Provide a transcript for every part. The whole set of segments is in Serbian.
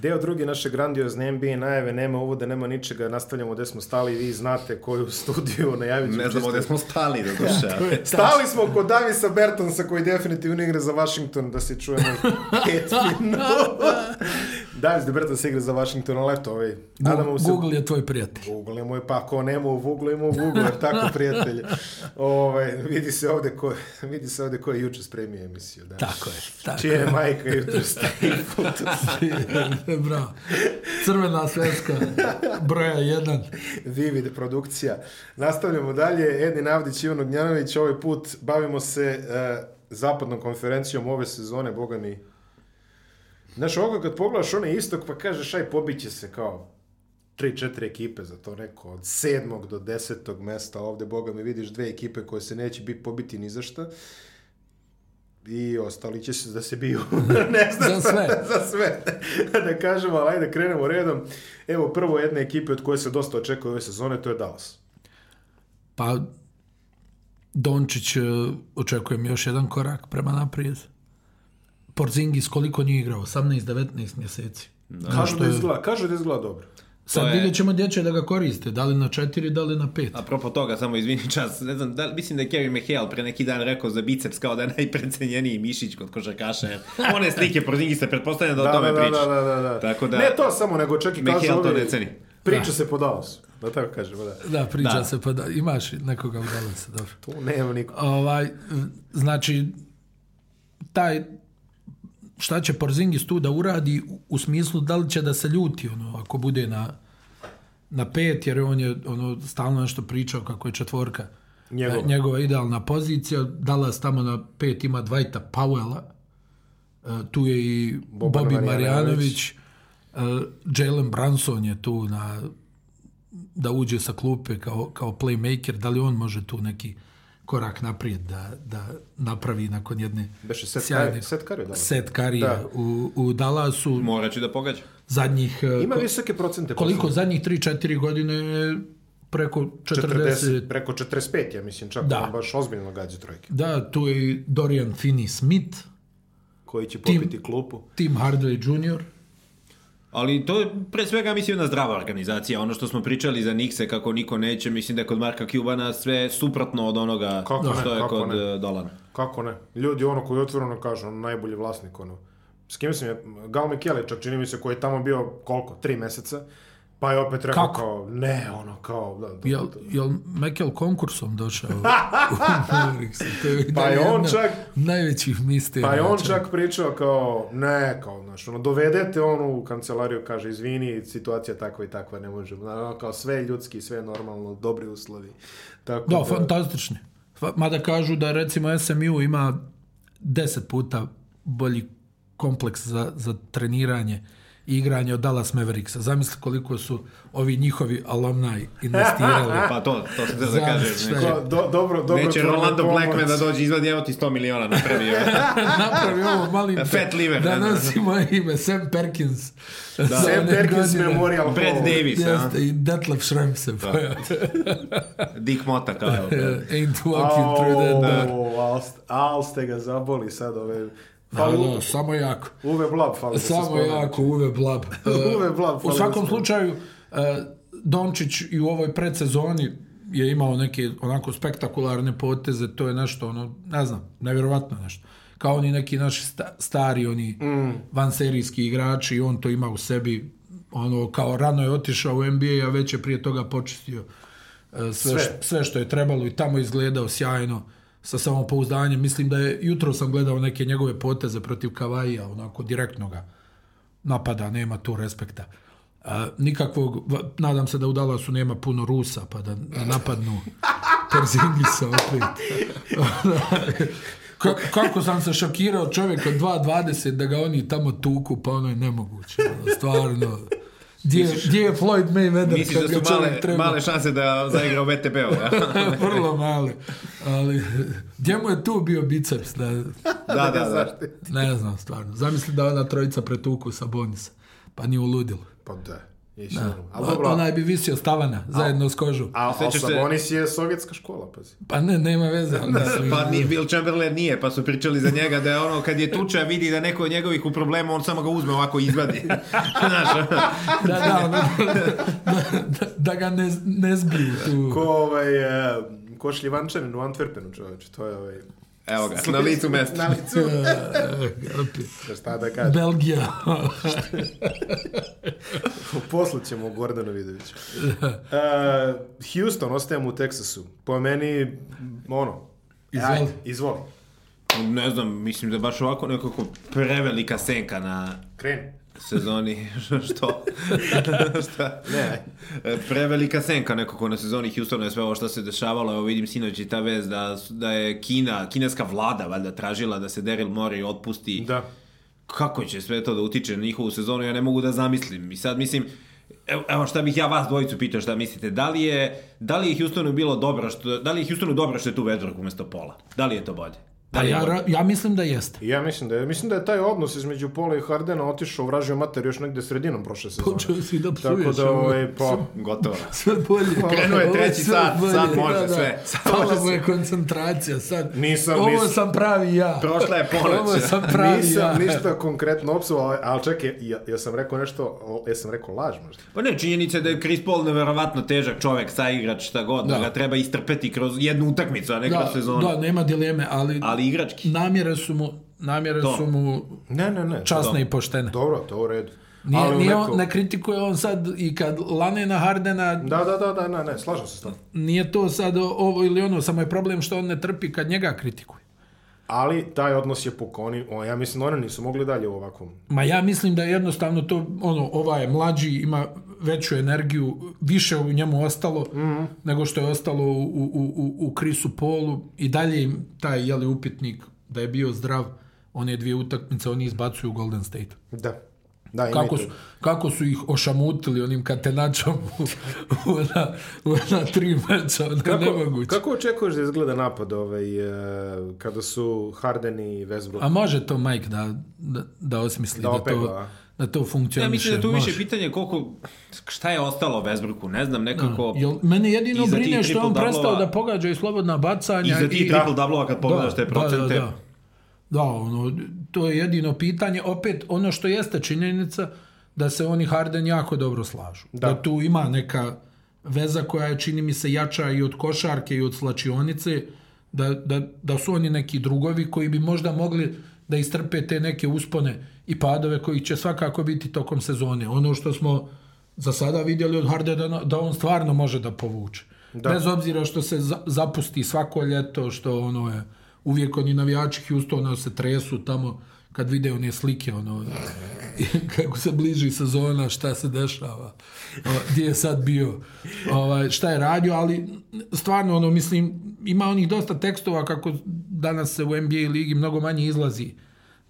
Deo drugi naše grandiozne NBA najave, nema uvode, nema ničega, nastavljamo gde smo stali, vi znate koju studiju najavit Ne znamo gde smo stali, da duše. ja, stali smo kod Davisa Bertonsa koji definitivno igra za Washington, da se čujemo pet minuta. Davis DeBerton se igra za Washington Leto. Ovaj. Nadamo se... Google je tvoj prijatelj. Google je moj, pa ako nema u Google, ima u Google, jer tako prijatelje. Ove, ovaj, vidi se ovde ko, vidi se ovde ko je juče spremio emisiju. Da. Tako je. Tako Čija je majka jutro Bravo. Crvena svetska, broja jedan. Vivid produkcija. Nastavljamo dalje. Edi Navdić, Ivan Ognjanović, ovaj put bavimo se uh, zapadnom konferencijom ove sezone, boga mi Znaš, ovoga kad pogledaš onaj istok, pa kažeš, aj, pobiće se kao tri, četiri ekipe za to neko, od 7. do 10. mesta, ovde, boga mi, vidiš dve ekipe koje se neće biti pobiti ni za šta i ostali će se da se biju. ne znam za sve. za sve. da kažemo, ali ajde krenemo redom. Evo prvo jedne ekipe od koje se dosta očekuje ove sezone, to je Dallas. Pa Dončić eh, očekujem još jedan korak prema naprijed. Porzingis koliko nije igrao? 18-19 mjeseci. Da. Kažu, da izgleda, kažu da izgleda dobro. Sad je... vidjet ćemo gdje će da ga koriste, da li na 4, da li na 5. A propos toga, samo izvini čas, ne znam, da, mislim da je Kevin McHale pre neki dan rekao za biceps kao da je najprecenjeniji mišić kod košarkaša. One slike prozingi se pretpostavljam da, da o tome da, da, priča. Da, da, da, Tako da, ne to samo, nego čak i McHale to ne ceni. Priča da. se po Da tako kažemo, da. Da, priča da. se po Dallasu. Imaš nekoga u Dallasu, dobro. Tu nema nikog. Ovaj, znači, taj, šta će Porzingis tu da uradi u smislu da li će da se ljuti ono, ako bude na, na pet, jer on je ono, stalno nešto pričao kako je četvorka eh, njegova, njegova idealna pozicija. Dallas tamo na pet ima Dwighta Powella, eh, tu je i Boban Bobby Marjanović, eh, Jalen Branson je tu na, da uđe sa klupe kao, kao playmaker, da li on može tu neki korak naprijed da, da napravi nakon jedne Beše set sjajne... Kari, set karija, da. Set karija da. u, u Dallasu. Moraće da pogađa. Zadnjih... Eh, Ima visoke procente. Koliko? Procente. Zadnjih 3-4 godine preko 40... 40... Preko 45, ja mislim, čak da. baš ozbiljno gađa trojke. Da, tu je Dorian Finney-Smith. Koji će popiti Tim, klupu. Tim Hardaway Jr. Ali to je pre svega mislim jedna zdrava organizacija. Ono što smo pričali za Nikse kako niko neće, mislim da je kod Marka Kubana sve suprotno od onoga kako što ne, je kod ne. Eh, Dolana. Kako ne? Ljudi ono koji otvoreno kažu, on najbolji vlasnik ono. S kim se je? Gal Mikelić, čini mi se koji je tamo bio koliko? Tri meseca Pa je opet rekao kao, ne, ono, kao... Da, da, da. Jel, jel Mekel konkursom došao u To je pa je on čak... Najvećih misterija. Pa je on čak pričao kao, ne, kao, znaš, ono, dovedete on u kancelariju, kaže, izvini, situacija takva i takva, ne možemo. Ono, kao, sve ljudski, sve normalno, dobri uslovi. Tako da, da... fantastični. Mada kažu da, recimo, SMU ima deset puta bolji kompleks za, za treniranje igranje od Dallas Mavericksa. Zamisli koliko su ovi njihovi alumni investirali. pa to, to se da kaže. Znači, do, dobro, dobro. Neće Rolando Blackman da dođe izvad, evo ti 100 miliona napravio. napravio ovo malim. Fat liver. Da ima ime Sam Perkins. Da. Sam Perkins Memorial Brad Davis. Jeste, i Detlef Schrempf se da. Dick Mota kao. Da. Ain't walking oh, through the door. Al ste ga zaboli sad ove... Da, da, samo jako. Uve Blab fali. Samo jako, Uve Blab. uve Blab U da svakom slučaju, e, Dončić i u ovoj predsezoni je imao neke onako spektakularne poteze, to je nešto ono, ne znam, nevjerovatno nešto. Kao oni neki naši sta, stari, oni mm. vanserijski igrači i on to ima u sebi, ono, kao rano je otišao u NBA, a već je prije toga počistio e, sve, sve. sve što je trebalo i tamo izgledao sjajno sa samopouzdanjem. Mislim da je, jutro sam gledao neke njegove poteze protiv Kavaija, onako direktno napada, nema tu respekta. A, e, nikakvog, nadam se da u Dallasu nema puno Rusa, pa da, da napadnu Perzingisa opet. Ka, kako sam se šokirao čovjek od 2.20 da ga oni tamo tuku, pa ono je nemoguće. Stvarno, Gdje, gdje je Floyd Mayweather? Misliš da su male, treba. male šanse da zaigra u VTB-u, ja? Vrlo male. Ali, gdje mu je tu bio biceps? Da, da, da, da, da. Ne znam, stvarno. Zamisli da ona trojica pretuku sa Bonisa. Pa nije uludilo. Pa da. Jesi da. Ali dobro. Da. Onaj bi visio stavana a, zajedno s kožu. A, a, se... Oni si je sovjetska škola, pazi. Pa ne, nema veze. Onda su... pa ni Bill Chamberlain nije, pa su pričali za njega da je ono, kad je tuča, vidi da neko od njegovih u problemu, on samo ga uzme ovako i izvadi. Znaš? da, da, ono, da, da, da, ga ne, ne zbiju tu. Ko ovaj, eh, ko šljivančanin u Antwerpenu, čovječe, to je ovaj... Evo ga, na licu mesta. na licu. Šta da kažem? Belgija. Posle ćemo o Gordanu Uh, Houston, ostajemo u Teksasu. Po meni, ono, izvoli. Ajde, izvoli. Ne znam, mislim da baš ovako nekako prevelika senka na... Kreni sezoni, što? šta? Ne. E, prevelika senka nekako na sezoni Houstona je sve ovo što se dešavalo. Evo vidim sinoć i ta vez da, da je Kina, kineska vlada valjda tražila da se Daryl Morey otpusti. Da. Kako će sve to da utiče na njihovu sezonu, ja ne mogu da zamislim. I sad mislim, Evo, evo šta bih ja vas dvojicu pitao šta mislite. Da li je, da li je Houstonu bilo dobro što, da li je Houstonu dobro što je tu Westbrook umesto Pola? Da li je to bolje? Pa da, ja, ja mislim da jeste. Ja mislim da je, mislim da je taj odnos između Pola i Hardena otišao u vražju mater još negde sredinom prošle sezone. Počeo si da psuješ. Tako da, ovaj, pa, gotovo. Sve bolje. Pa, krenuo je treći sat, bolje, sad može da, da. sve. Sad Pala mu je koncentracija, sad. Nisam, Ovo nisam, sam pravi ja. Prošla je ponoć. Ovo sam pravi nisam ja. Nisam ništa konkretno opsovao, ali čekaj, ja, ja sam rekao nešto, ja sam rekao laž možda. Pa ne, činjenica je da je Chris Paul neverovatno težak čovek, sa igrač, šta god, da. da ga treba istrpeti kroz jednu utakmicu, a ne da, kroz sezonu. Da, nema dileme, ali, ali ali igrački. Namjere su mu, namjere to. su mu ne, ne, ne, časne to. i poštene. Dobro, to u redu. Nije, ali nije neko... on, ne kritikuje on sad i kad lane na Hardena... Da, da, da, da ne, ne, slažem se s Nije to sad ovo ili ono, samo je problem što on ne trpi kad njega kritikuje. Ali taj odnos je pokoni, o, ja mislim oni nisu mogli dalje u ovakvom. Ma ja mislim da je jednostavno to, ono, ova je mlađi, ima veću energiju, više u njemu ostalo mm -hmm. nego što je ostalo u, u, u, u Krisu Polu i dalje im taj, jeli, upitnik da je bio zdrav one dvije utakmice, oni izbacuju Golden State. Da. Da, kako, su, kako su ih ošamutili onim katenačom u, u, na, u na tri meča, ono kako, nemoguće. Kako očekuješ da izgleda napad ovaj, e, kada su Harden i Westbrook? A može to Mike da, da, da osmisli da, da to da to funkcioniše. Ja mislim da tu više pitanje koliko, šta je ostalo Vesbruku, ne znam, nekako... Da. Jel, mene jedino brine što on prestao da pogađa i slobodna bacanja. I za ti i, triple doublova kad da, pogledaš da, te procente. Da, da, da. Da, ono, to je jedino pitanje. Opet, ono što jeste činjenica, da se oni Harden jako dobro slažu. Da, da tu ima neka veza koja je, čini mi se, jača i od košarke i od slačionice, da, da, da su oni neki drugovi koji bi možda mogli da istrpe te neke uspone i padove koji će svakako biti tokom sezone. Ono što smo za sada vidjeli od Hardena, da on stvarno može da povuče. Da. Bez obzira što se zapusti svako ljeto, što ono je uvijek oni navijači Houstona se tresu tamo kad vide one slike, ono, kako se bliži sezona, šta se dešava, gdje je sad bio, ovaj, šta je radio, ali stvarno, ono, mislim, ima onih dosta tekstova kako danas se u NBA ligi mnogo manje izlazi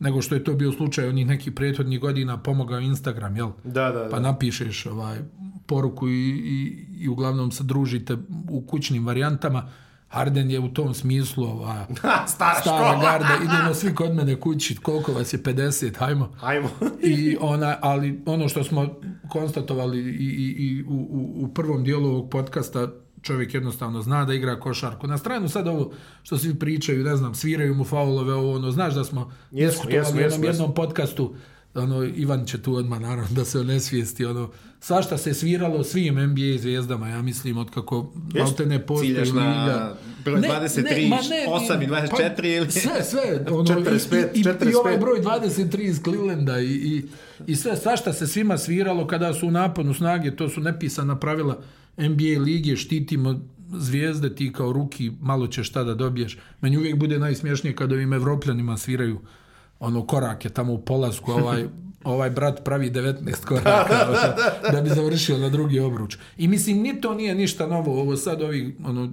nego što je to bio slučaj onih nekih prethodnih godina pomogao Instagram, jel? Da, da, pa da. Pa napišeš ovaj, poruku i, i, i uglavnom se družite u kućnim varijantama. Harden je u tom smislu ova stara, stara garda, idemo svi kod mene kući, koliko vas je 50, hajmo. Hajmo. I ona, ali ono što smo konstatovali i, i, i u, u, u prvom dijelu ovog podcasta, čovjek jednostavno zna da igra košarku. Na stranu sad ovo što svi pričaju, ne znam, sviraju mu faulove, ovo ono, znaš da smo jesmo, diskutovali jesmo, jesmo, u jednom, jesmo. jednom podcastu, ono, Ivan će tu odmah naravno da se onesvijesti, ono, svašta se sviralo svim NBA zvijezdama, ja mislim, od kako malte ne postoji Ciljaš liga. broj ne, 23, ne, ma ne, 8 i 24 pa, ili... Sve, sve, ono, 45, i, i, 45. i ovaj broj 23 iz Clevelanda i, i, i sve, svašta se svima sviralo kada su u naponu snage, to su nepisana pravila NBA lige, štitimo zvijezde, ti kao ruki, malo ćeš šta da dobiješ. Meni uvijek bude najsmješnije kada ovim evropljanima sviraju ono korake tamo u polasku, ovaj, ovaj brat pravi 19 koraka da da, da, da, da, bi završio na drugi obruč. I mislim, ni to nije ništa novo, ovo sad ovi, ono,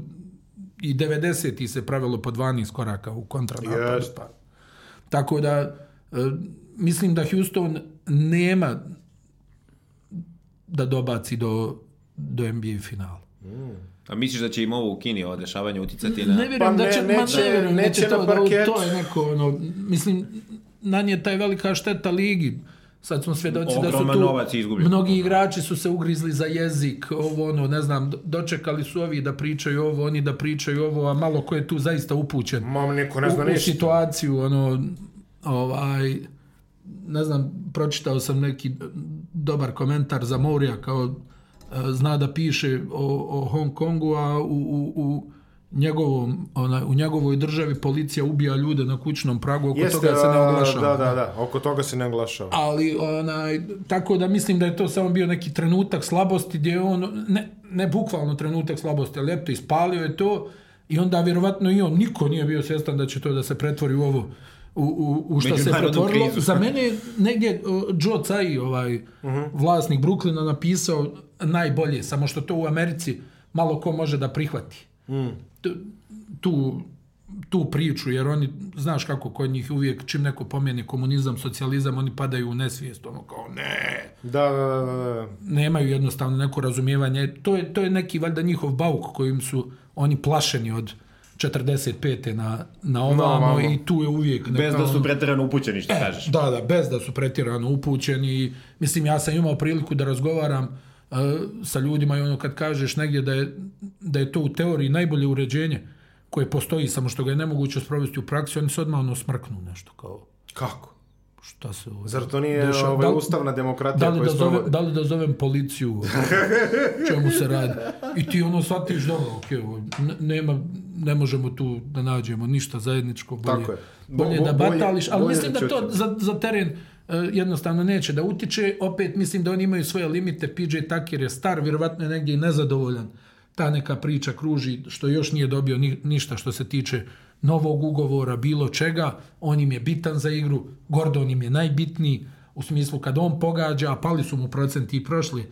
i 90-ti se pravilo po 12 koraka u kontranapadu. Yes. Pa. Tako da, e, mislim da Houston nema da dobaci do, do NBA finala. Mm. A misliš da će im ovo u Kini ovo dešavanje uticati na... Ne vjerujem pa da će, ne, neće, ma ne vjerujem, neće, neće to, da, to je neko, ono, mislim, na nje taj velika šteta ligi. Sad smo svedoci da su tu mnogi da. igrači su se ugrizli za jezik, ovo ono, ne znam, dočekali su ovi da pričaju ovo, oni da pričaju ovo, a malo ko je tu zaista upućen. Mam neko ne znam, u, u situaciju, ono, ovaj, ne znam, pročitao sam neki dobar komentar za Mourija kao zna da piše o, o Hong Kongu, a u, u, u njegovom, ona, u njegovoj državi policija ubija ljude na kućnom pragu, oko Jeste, toga se ne oglašava. Da, da, da, oko toga se ne oglašava. Ali, onaj, tako da mislim da je to samo bio neki trenutak slabosti gdje on, ne, ne bukvalno trenutak slabosti, ali eto, ispalio je to i onda vjerovatno i on, niko nije bio svjestan da će to da se pretvori u ovo u, u šta se pretvorilo. Krizu. Za mene je negdje uh, Joe Tsai, ovaj, uh mhm. -huh. vlasnik Bruklina, napisao najbolje, samo što to u Americi malo ko može da prihvati. Mm. Tu, tu priču, jer oni, znaš kako kod njih uvijek, čim neko pomijeni komunizam, socijalizam, oni padaju u nesvijest, ono kao ne. Da, da, da, da. da. Nemaju jednostavno neko razumijevanje. To je, to je neki valjda njihov bauk kojim su oni plašeni od 45. na, na ovamo no, i tu je uvijek... Neka, bez da su pretjerano upućeni, što e, kažeš. Da, da, bez da su pretjerano upućeni. Mislim, ja sam imao priliku da razgovaram uh, sa ljudima i ono kad kažeš negdje da je, da je to u teoriji najbolje uređenje koje postoji, samo što ga je nemoguće sprovesti u praksi, oni se odmah ono smrknu nešto kao... Kako? šta se ovo... Zar to nije deša? ovaj, da, ustavna demokratija da li da, zove, da li da zovem policiju, čemu se radi. I ti ono shvatiš, dobro, da, ok, nema, ne možemo tu da nađemo ništa zajedničko, bolje, Tako je. Bo, da bolje da batališ, ali mislim da, da to za, za teren e, jednostavno neće da utiče, opet mislim da oni imaju svoje limite, PJ Takir je star, vjerovatno je negdje i nezadovoljan, ta neka priča kruži, što još nije dobio ni, ništa što se tiče uh, novog ugovora, bilo čega, on im je bitan za igru, Gordon im je najbitniji, u smislu kad on pogađa, a pali su mu procenti i prošli e,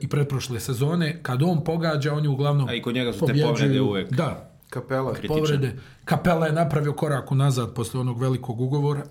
i pretprošle sezone, kad on pogađa, oni uglavnom A i kod njega su pobjeđuju. te povrede uvek. Da, Kapela. je Povrede. Kapela je napravio korak unazad posle onog velikog ugovora.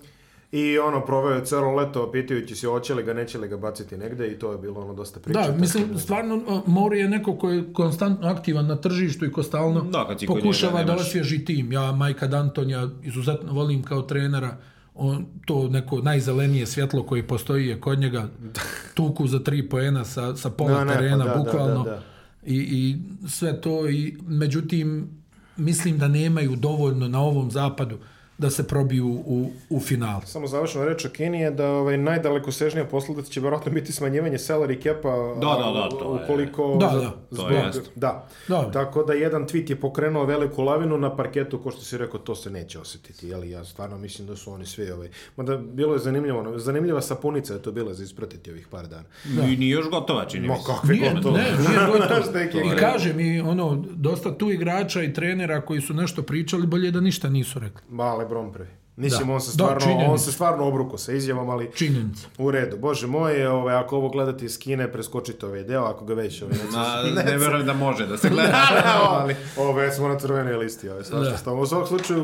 I ono, proveo je celo leto pitajući se hoće li ga, neće li ga baciti negde i to je bilo ono dosta priča. Da, mislim, da... stvarno uh, Mori je neko koji je konstantno aktivan na tržištu i kostalno da, pokušava da osvježi tim. Ja Majka D'Antonija, izuzetno volim kao trenera on, to neko najzelenije svjetlo koje postoji je kod njega tuku za tri poena sa, sa pola da, no, terena, pa da, da, bukvalno. Da, da, I, I sve to, i međutim, mislim da nemaju dovoljno na ovom zapadu da se probiju u, u final. Samo završna reč o Kini je da ovaj, najdaleko sežnija posledica će verovatno biti smanjivanje salary capa da, da, da, to ukoliko... Je, da, da, zbog, to je. Da. da. Tako da jedan tweet je pokrenuo veliku lavinu na parketu, ko što si rekao, to se neće osetiti. Jeli, ja stvarno mislim da su oni svi... Ovaj, mada bilo je zanimljivo, zanimljiva sapunica je to bila za ispratiti ovih par dana. Da. I nije još gotova, čini mi se. Ma kakve nije, gotova. Ne, nije gotova. Da I kaže mi, ono, dosta tu igrača i trenera koji su nešto pričali, bolje da ništa nisu rekli. Male, Lebron prvi. Da. Mislim, da. on se da, stvarno, da, on se stvarno obruko sa izjavom, ali činjenica. u redu. Bože moje, ovaj, ako ovo gledate iz Kine, preskočite ovaj deo, ako ga već... Ovaj, ne, ne, ne verujem da može da se gleda. Da, da, da, ali... Ovo već smo na crvenoj listi, ovaj, svašta da. U svakom slučaju,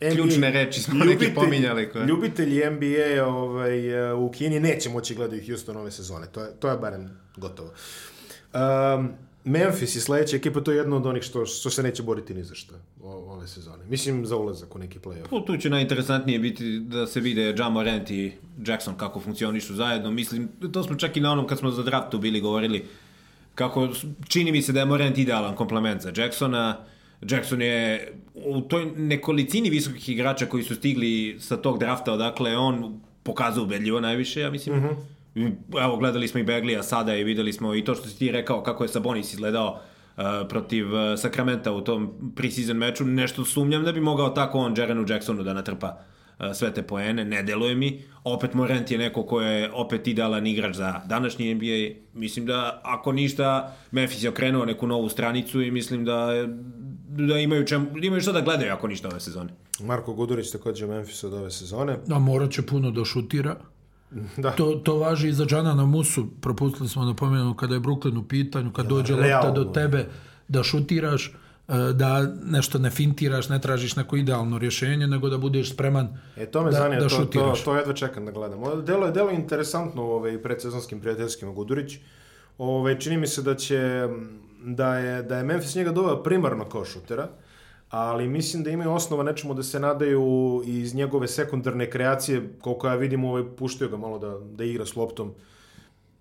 NBA, ključne reči smo ljubitelj, pominjali. Koje... Ljubitelji NBA ovaj, u Kini neće moći gledati Houston ove sezone. To je, to je barem gotovo. Um, Memphis je sledeća ekipa, to je jedna od onih što, što se neće boriti ni za što ove sezone. Mislim za ulazak u neki play-off. Tu će najinteresantnije biti da se vide Jamo Jamorant i Jackson kako funkcionišu zajedno. Mislim, to smo čak i na onom kad smo za draftu bili govorili kako čini mi se da je Morant idealan komplement za Jacksona. Jackson je u toj nekolicini visokih igrača koji su stigli sa tog drafta, odakle on pokazao ubedljivo najviše, ja mislim. Mm -hmm Evo, gledali smo i Beglija sada i videli smo i to što si ti rekao kako je Sabonis izgledao e, protiv e, Sakramenta u tom preseason meču. Nešto sumnjam da bi mogao tako on Jarenu Jacksonu da natrpa e, sve te poene. Ne deluje mi. Opet Morent je neko ko je opet idealan igrač za današnji NBA. Mislim da ako ništa, Memphis je okrenuo neku novu stranicu i mislim da da imaju, čem, da imaju što da gledaju ako ništa ove sezone. Marko Gudurić takođe u Memphisu od ove sezone. Da, morat će puno da šutira Da. To, to važi i za na Musu, propustili smo da napomenu kada je Brooklyn u pitanju, kad ja, da, dođe lopta do tebe da šutiraš, e, da nešto ne fintiraš, ne tražiš neko idealno rješenje, nego da budeš spreman e, to me da, zanija, da to, šutiraš. To, to jedva čekam da gledam. Delo je, delo je interesantno ovaj, i predsezonskim prijateljskim Gudurić. Ove, čini mi se da će da je, da je Memphis njega doveo primarno kao šutera, ali mislim da imaju osnova nečemu da se nadaju iz njegove sekundarne kreacije, koliko ja vidim, ovaj, puštio ga malo da, da igra s loptom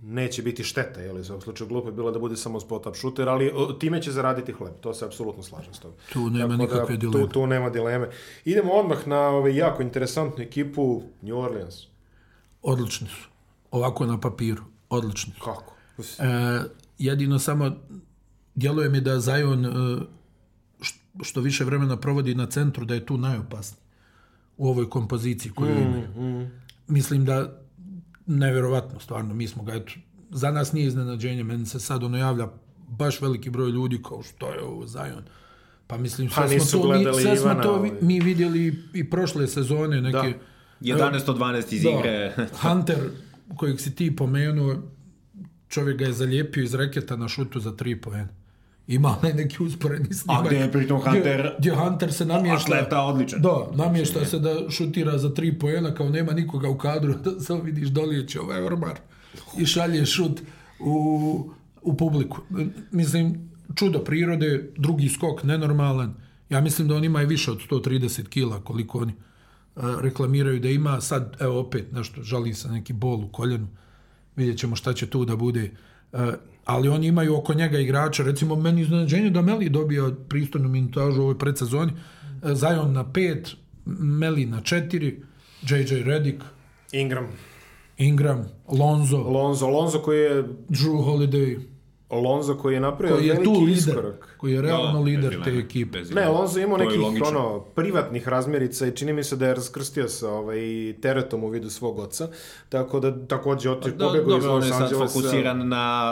neće biti šteta, jel, za svakom slučaju glupo je bilo da bude samo spot up shooter, ali time će zaraditi hleb, to se apsolutno slažem s tobom. Tu nema Tako da nikakve da, dileme. Tu, tu nema dileme. Idemo odmah na ovaj jako interesantnu ekipu New Orleans. Odlični su. Ovako na papiru. Odlični. Kako? E, jedino samo djeluje mi da Zion e, što više vremena provodi na centru, da je tu najopasniji u ovoj kompoziciji koju mm, imaju. Mm. Mislim da neverovatno stvarno, mi smo ga, eto, za nas nije iznenađenje, meni se sad ono javlja baš veliki broj ljudi kao što je ovo Zion. Pa mislim, pa sve smo to, mi, sve smo to ovaj. mi vidjeli i prošle sezone, neke... Da. 11-12 iz da. igre. Hunter, kojeg si ti pomenuo, čovjek ga je zalijepio iz reketa na šutu za tri pojene. Ima onaj neki usporedni snimak. A gdje je pritom Hunter... Gdje, Hunter se namješta... Atleta odličan. Da, namješta se da šutira za tri pojena, kao nema nikoga u kadru, da samo vidiš dolijeće ovaj vrmar i šalje šut u, u publiku. Mislim, čudo prirode, drugi skok nenormalan. Ja mislim da on ima i više od 130 kila koliko oni e, reklamiraju da ima. Sad, evo opet, nešto, žalim se neki bol u koljenu. Vidjet ćemo šta će tu da bude. E, ali oni imaju oko njega igrača, recimo meni iznenađenje da Meli dobio pristojnu minutažu u ovoj predsezoni, e, Zion na 5, Meli na 4, JJ Redick, Ingram, Ingram, Lonzo, Lonzo, Lonzo koji je Drew Holiday, Alonso koji je napravio koji je tu lider, iskorak. Koji je realno da, da lider te ekipe. Ne, Alonso ima nekih ono, privatnih razmerica i čini mi se da je raskrstio sa ovaj, teretom u vidu svog oca. Tako da takođe otiš pa da, pobegao dobro, iz Los Angelesa. Dobro, on je sad fokusiran na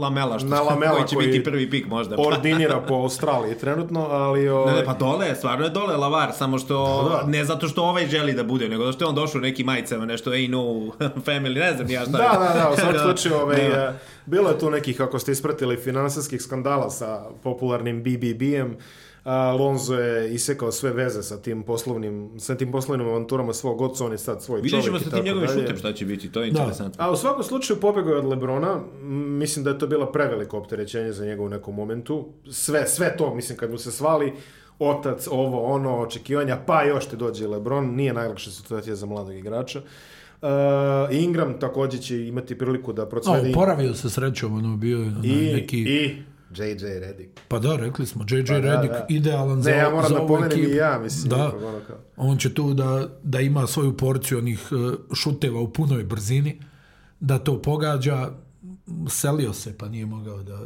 Lamela, što na Lamela koji će koji biti prvi pik možda. ordinira po Australiji trenutno, ali... Ovaj... Ne, ne, ovaj, pa dole, stvarno je dole Lavar, samo što da, da. ne zato što ovaj želi da bude, nego zato što je on došao neki majicama, nešto ej no family, ne znam ja šta. da, da, da, u svakom da. slučaju ovaj, da. bilo je tu nekih, ako ste ste ispratili finansijskih skandala sa popularnim BBB-em, Alonso je isekao sve veze sa tim poslovnim, sa tim poslovnim avanturama svog oca, on je sad svoj Vidjet ćemo sa tim njegovim šutem šta će biti, to je da. interesantno. A u svakom slučaju pobegao je od Lebrona, mislim da je to bilo preveliko opterećenje za njega u nekom momentu. Sve, sve to, mislim, kad mu se svali, otac, ovo, ono, očekivanja, pa još te dođe Lebron, nije najlakša situacija za mladog igrača. Uh, Ingram takođe će imati priliku da procvedi. A, oporavio se srećom, ono bio je I, neki... I JJ Redick. Pa da, rekli smo, JJ pa, da, Redick da, da. idealan ne, za, ja moram za da ovu ekipu. ja, mislim. Da, kao. on će tu da, da ima svoju porciju onih e, šuteva u punoj brzini, da to pogađa, selio se pa nije mogao da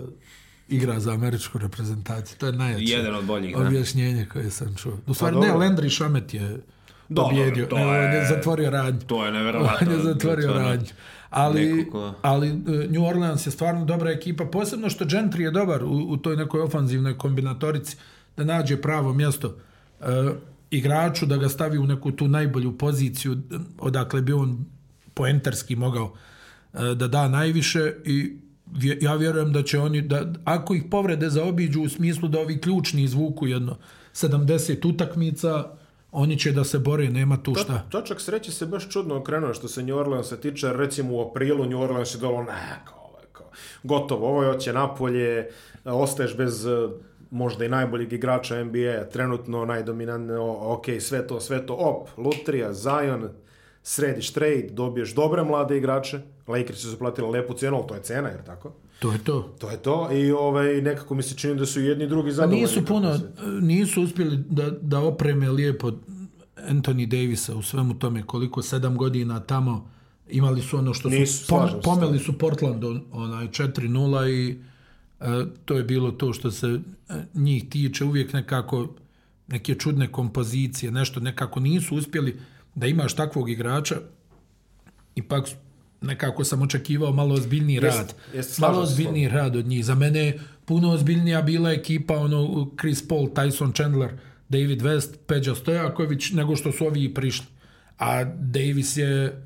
igra za američku reprezentaciju. To je najjače Jedan od boljih, objašnjenje koje sam čuo. U pa stvari, pa, ne, Landry Šamet je da, pobjedio. Dobro, to je, zatvorio radnju. To je neverovatno. On je zatvorio to radnju. Ali, ko... ali e, New Orleans je stvarno dobra ekipa, posebno što Gentry je dobar u, u toj nekoj ofanzivnoj kombinatorici da nađe pravo mjesto e, igraču, da ga stavi u neku tu najbolju poziciju odakle bi on poentarski mogao e, da da najviše i ja vjerujem da će oni, da, ako ih povrede zaobiđu u smislu da ovi ključni izvuku jedno 70 utakmica, oni će da se bore, nema tu šta. To, točak sreće se baš čudno okrenuo što se New Orleans se tiče, recimo u aprilu New Orleans je dolo nekako gotovo, ovo je oće napolje, ostaješ bez e, možda i najboljeg igrača NBA, trenutno najdominantno, ok, sve to, sve to, op, Lutrija, Zion, središ trade, dobiješ dobre mlade igrače, Lakers su platili lepu cenu, ali to je cena, jer tako? To je to. To je to i ovaj, nekako mi se čini da su jedni i drugi pa zadovoljni. Nisu puno, nisu uspjeli da, da opreme lijepo Anthony Davisa u svemu tome koliko sedam godina tamo imali su ono što su, nisu, pom, pomeli su Portland onaj 4-0 i e, to je bilo to što se e, njih tiče uvijek nekako neke čudne kompozicije, nešto nekako nisu uspjeli da imaš takvog igrača ipak nekako sam očekivao malo ozbiljniji rad. Jest, malo ozbiljniji rad od njih. Za mene puno ozbiljnija bila ekipa ono Chris Paul, Tyson Chandler, David West, Peđa Stojaković nego što su ovi prišli. A Davis je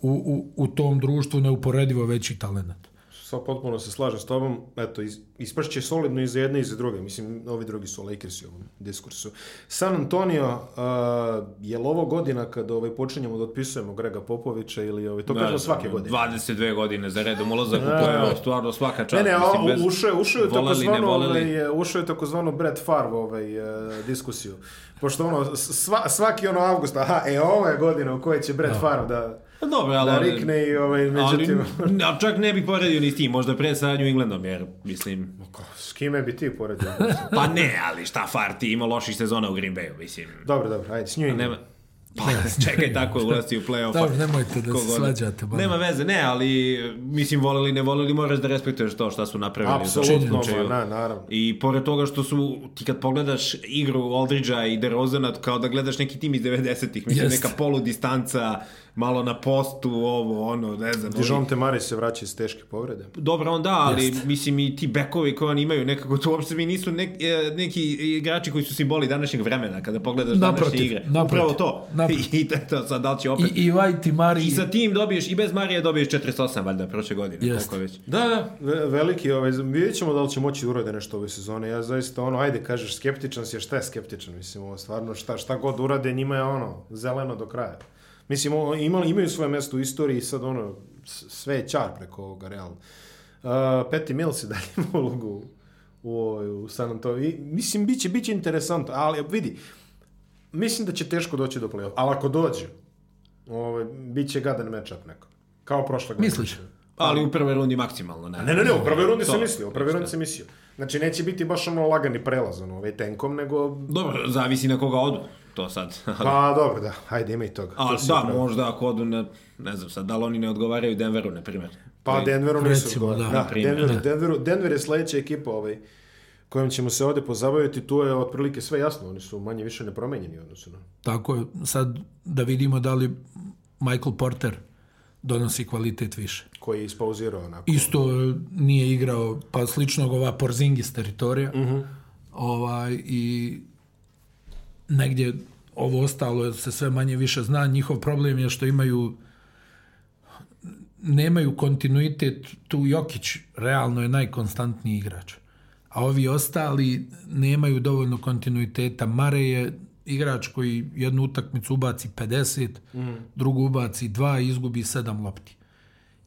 u, u, u tom društvu neuporedivo veći talent. Sva potpuno se slažem s tobom. Eto, is, ispašće solidno i za jedne i za druge. Mislim, ovi drugi su Lakersi u ovom diskursu. San Antonio, a, uh, je li ovo godina kada ovaj, počinjemo da otpisujemo Grega Popovića ili ovaj, to da, kažemo svake da, da. godine? 22 godine za redom ulazak u da, play stvarno svaka čast. Ne, ne, ušao je, ušao je takozvano, ovaj, ušao je takozvano Brad Favre ovaj, uh, diskusiju. Pošto ono, sva, svaki ono avgust, aha, e, ovo je godina u kojoj će Brad no. Favre da Pa dobro, ali... Da rikne i ovaj, međutim... Ali, ali čak ne bih poredio ni s tim, možda pre saradnju Englandom, jer mislim... S kime bi ti poredio? pa ne, ali šta farti, ima loših sezona u Green Bayu, mislim. Dobro, dobro, ajde, s njim. Nema... Pa, čekaj, tako je u play-off. Dobro, nemojte da se svađate. Ba. Nema veze, ne, ali mislim, voleli, ne voleli, moraš da respektuješ to šta su napravili. Apsolutno, na, naravno. I pored toga što su, ti kad pogledaš igru Aldridgea i DeRozana, kao da gledaš neki tim iz 90-ih, mislim, Jest. neka poludistanca, malo na postu, ovo, ono, ne znam. Dijon Temari se vraća iz teške povrede. Dobro, on da, ali Jest. mislim i ti bekovi koji oni imaju nekako, to uopšte mi nisu nek, e, neki igrači koji su simboli današnjeg vremena, kada pogledaš naprotiv, današnje igre. Naprotiv, Upravo to. Naprotiv. I, to sad, da li će opet... I, i Vaj Timari... I sa tim dobiješ, i bez Marije dobiješ 48, valjda, prošle godine. Tako Već. Da, da, veliki, ovaj, vidjet ćemo da li će moći da urade nešto ove sezone. Ja zaista, ono, ajde, kažeš, skeptičan si, šta je skeptičan? Mislim, ovo, stvarno, šta, šta god urade, njima je ono, zeleno do kraja. Mislim, imali, imaju svoje mesto u istoriji, sad ono, sve je čar preko ovoga, realno. Uh, Peti Mills je dalje imao ulogu u, u San Antonio. I, mislim, biće, biće interesantno, ali vidi, mislim da će teško doći do play-off, ali ako dođe, ovaj, bit će gadan matchup neko. Kao prošle godine. Misliš? Pa, ali u prvoj rundi maksimalno, ne. Ne, ne, ne, u prvoj rundi se mislio, u prvoj rundi se mislio. Znači, neće biti baš ono lagani prelaz, ono, ovaj tenkom, nego... Dobro, zavisi na koga odu to sad. Ali... Pa dobro, da, hajde ima i toga. A, da, upravo. možda ako odu na, ne znam sad, da li oni ne odgovaraju Denveru, na primjer. Pa Denveru nisu Recimo, da, da, primjer, Denver, da. Denveru, Denver je sledeća ekipa ovaj, kojom ćemo se ovde pozabaviti, tu je otprilike sve jasno, oni su manje više nepromenjeni odnosno. Tako je, sad da vidimo da li Michael Porter donosi kvalitet više. Koji je ispauzirao onako. Isto nije igrao, pa slično ova Porzingis teritorija. Uh mhm. -huh. ovaj, I negdje ovo ostalo se sve manje više zna, njihov problem je što imaju nemaju kontinuitet, tu Jokić realno je najkonstantniji igrač. A ovi ostali nemaju dovoljno kontinuiteta. Mare je igrač koji jednu utakmicu ubaci 50, mm. drugu ubaci 2 i izgubi 7 lopti.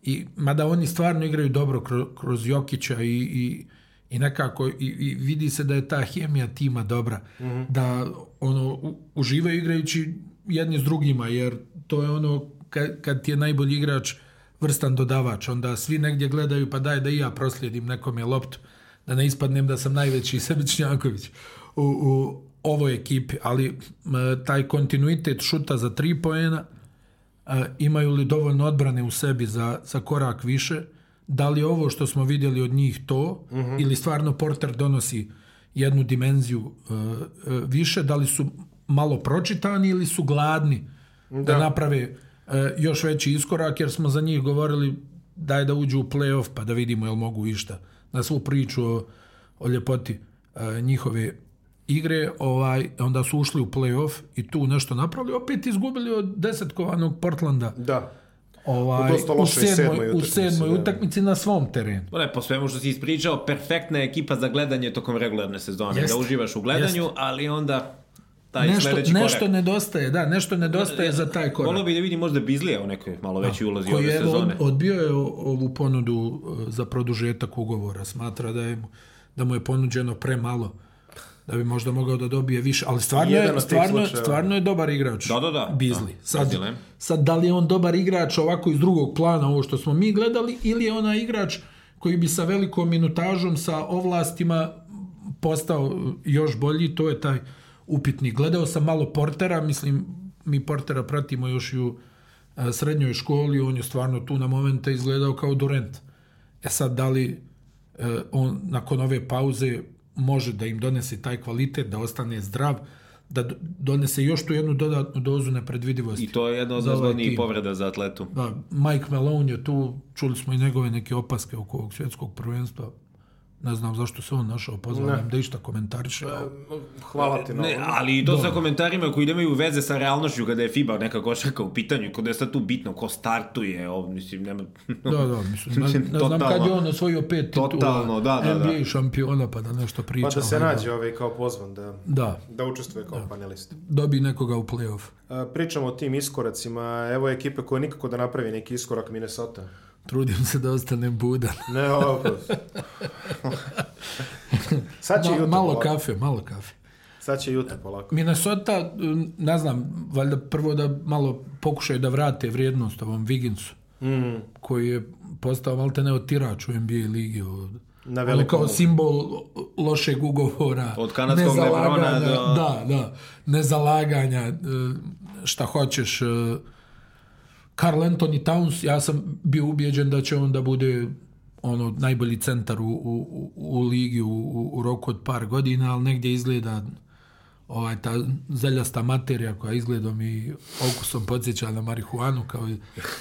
I, mada oni stvarno igraju dobro kroz, kroz Jokića i, i i nekako i, i vidi se da je ta hemija tima dobra mm -hmm. da ono uživaju igrajući jedni s drugima jer to je ono kad, kad ti je najbolji igrač vrstan dodavač onda svi negdje gledaju pa daj da i ja proslijedim nekom je loptu da ne ispadnem da sam najveći Sebičnjaković u, u ovoj ekipi ali taj kontinuitet šuta za tri poena e, imaju li dovoljno odbrane u sebi za, za korak više da li ovo što smo videli od njih to uh mhm. -huh. ili stvarno Porter donosi jednu dimenziju uh, uh, više, da li su malo pročitani ili su gladni da, da naprave e, još veći iskorak jer smo za njih govorili daj da uđu u playoff pa da vidimo jel mogu išta na svu priču o, o ljepoti njihove igre, ovaj, onda su ušli u playoff i tu nešto napravili, opet izgubili od desetkovanog Portlanda. Da ovaj, dosta u sedmoj, u sedmoj da. utakmici, na svom terenu. Pa ne, po svemu što si ispričao, perfektna ekipa za gledanje tokom regularne sezone, jest, da uživaš u gledanju, jest. ali onda taj nešto, sledeći korak. Nešto nedostaje, da, nešto nedostaje za taj korak. Volio bi da vidi možda Bizlija u nekoj malo da. veći ulazi ove sezone. Od, odbio je ovu ponudu e, za produžetak ugovora, smatra da je da mu je ponuđeno premalo. malo da bi možda mogao da dobije više, ali stvarno je, stvarno, da. stvarno je dobar igrač. Da, da, da. da. Bizli. Sad, sad, da li je on dobar igrač ovako iz drugog plana, ovo što smo mi gledali, ili je onaj igrač koji bi sa velikom minutažom, sa ovlastima postao još bolji, to je taj upitni. Gledao sam malo Portera, mislim, mi Portera pratimo još i u e, srednjoj školi, on je stvarno tu na momente izgledao kao Durant. E sad, da li e, on nakon ove pauze može da im donese taj kvalitet, da ostane zdrav, da donese još tu jednu dodatnu dozu nepredvidivosti. I to je jedna od ovaj ozbiljnijih povreda za atletu. Da, Mike Malone je tu, čuli smo i njegove neke opaske oko ovog svjetskog prvenstva, Ne znam zašto se on našao pozvanim da išta komentariše. Hvala ti na ne, Ali to sa komentarima koji nemaju veze sa realnošću kada je FIBA neka košarka u pitanju, kada je sad tu bitno ko startuje, ov, mislim, nema... da, da, mislim, ne, ne znam kad je on osvojio pet totalno, da, da, NBA da. šampiona pa da nešto priča. Pa da se da. nađe ovaj kao pozvan da, da. da učestvuje kao da. panelist. Dobi nekoga u playoff. E, pričamo o tim iskoracima, evo je ekipe koja nikako da napravi neki iskorak Minnesota. Trudim se da ostanem budan. Ne, ovo. Sad će Ma, jutro Malo polako. kafe, malo kafe. Sad će jutro polako. Minnesota, ne znam, valjda prvo da malo pokušaju da vrate vrijednost ovom Viginsu, mm. koji je postao malte neotirač u NBA ligi od na Ali kao simbol lošeg ugovora. Od kanadskog Lebrona do... Da, da. Nezalaganja, e, šta hoćeš, e, Carl Anthony Towns, ja sam bio ubijeđen da će on da bude ono najbolji centar u, u, u ligi u, u, roku od par godina, ali negdje izgleda ovaj, ta zeljasta materija koja izgledom i okusom podsjeća na marihuanu kao i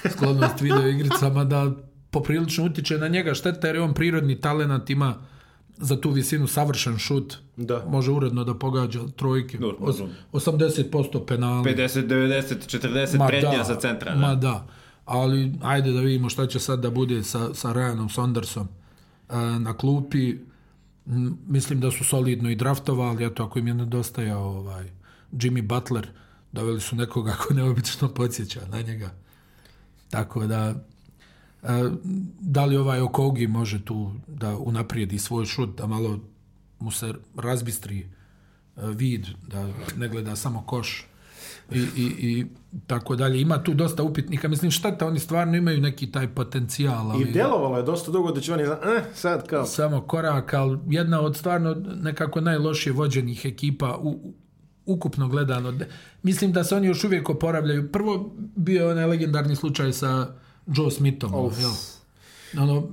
sklonost video igricama da poprilično utiče na njega šteta jer je on prirodni talent ima za tu visinu savršen šut. Da. Može uredno da pogađa trojke. Os, 80% penala. 50, 90, 40 ma prednja da, za centra. Da. Ma da. Ali ajde da vidimo šta će sad da bude sa, sa Ryanom Sondersom e, na klupi. M, mislim da su solidno i draftovali, eto ako im je nedostajao ovaj, Jimmy Butler, doveli su nekoga ko neobično podsjeća na njega. Tako da Da li ovaj Okogi može tu da unaprijedi svoj šut, da malo mu se razbistri e, vid, da ne gleda samo koš i, i, i tako dalje. Ima tu dosta upitnika. Mislim, šta šteta, oni stvarno imaju neki taj potencijal. Ali... I delovalo je dosta dugo da će oni za, e, eh, sad kao... Samo korak, ali jedna od stvarno nekako najlošije vođenih ekipa u, ukupno gledano. Mislim da se oni još uvijek oporavljaju. Prvo bio je onaj legendarni slučaj sa Joe Smithom. Of. Jel? Ono,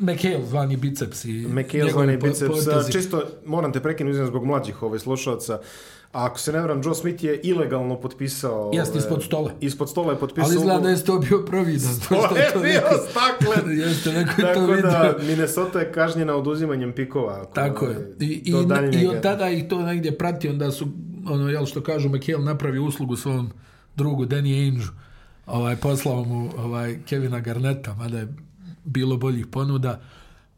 McHale zvani biceps i McHale zvani biceps. Da, potezi. Čisto moram te prekinuti zbog mlađih ovaj, slušalaca. A ako se ne varam, Joe Smith je ilegalno potpisao... Jeste, ispod stola. Ovaj, ispod stola je potpisao... Ali izgleda da je to bio providan. Stola to je bio neko... staklen. Jeste, neko je to vidio. Tako da, Minnesota je kažnjena oduzimanjem pikova. Ako Tako je. I, i, i od tada ih to negdje prati, onda su, ono, jel što kažu, McHale napravi uslugu svom drugu, Danny Angeu ovaj, poslao mu ovaj, Kevina Garneta, mada je bilo boljih ponuda,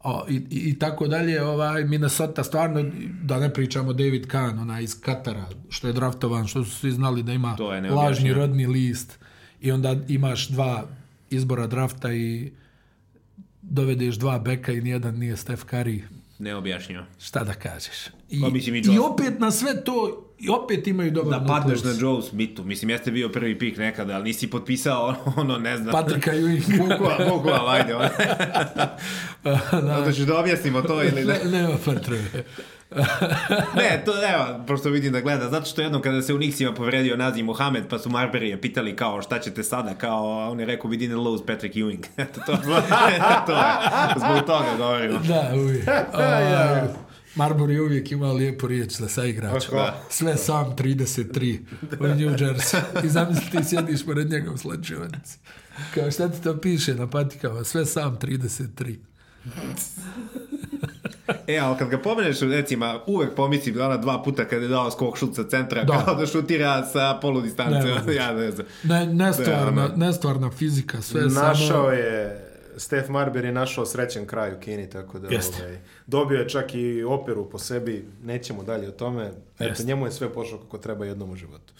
o, i, i, tako dalje, ovaj, Minnesota stvarno, da ne pričamo David Kahn, ona iz Katara, što je draftovan, što su svi znali da ima lažni rodni list, i onda imaš dva izbora drafta i dovedeš dva beka i nijedan nije Stef Curry. Neobjašnjivo. Šta da kažeš? I, i opet na sve to I opet imaju dobar Da padneš na Joe Smithu, mislim, jeste bio prvi pik nekada, ali nisi potpisao ono, ono ne znam. Patrika Ewing. Bukval, bukval, ajde. da. Hoćeš da. da objasnimo to ili ne? ne nema potrebe. ne, to evo, prosto vidim da gleda. Zato što jednom kada se u Nixima povredio Nazi Mohamed, pa su Marbury je pitali kao šta ćete sada, kao on je rekao we didn't lose Patrick Ewing. to, to, to je, zbog toga govorimo. Da, uvijek. ja, ja. Marbor je uvijek imao lijepu riječ za sa igrača. Sve da. sam 33 da. u New Jersey. I zamisli ti sjediš pored njega u slačionici. Kao šta ti to piše na patikama? Sve sam 33. e, ali kad ga pomeneš, recimo, uvek pomisli pomislim ona dva puta kad je dao skok šut sa centra, da. kao da šutira sa polu distance. Ne, ja ne znam. Ne, nestvarna, da, nestvarna fizika, sve Našao samo... je Stef Marber je našao srećen kraj u Kini, tako da Jest. ovaj, dobio je čak i operu po sebi, nećemo dalje o tome, eto, njemu je sve pošlo kako treba jednom u životu.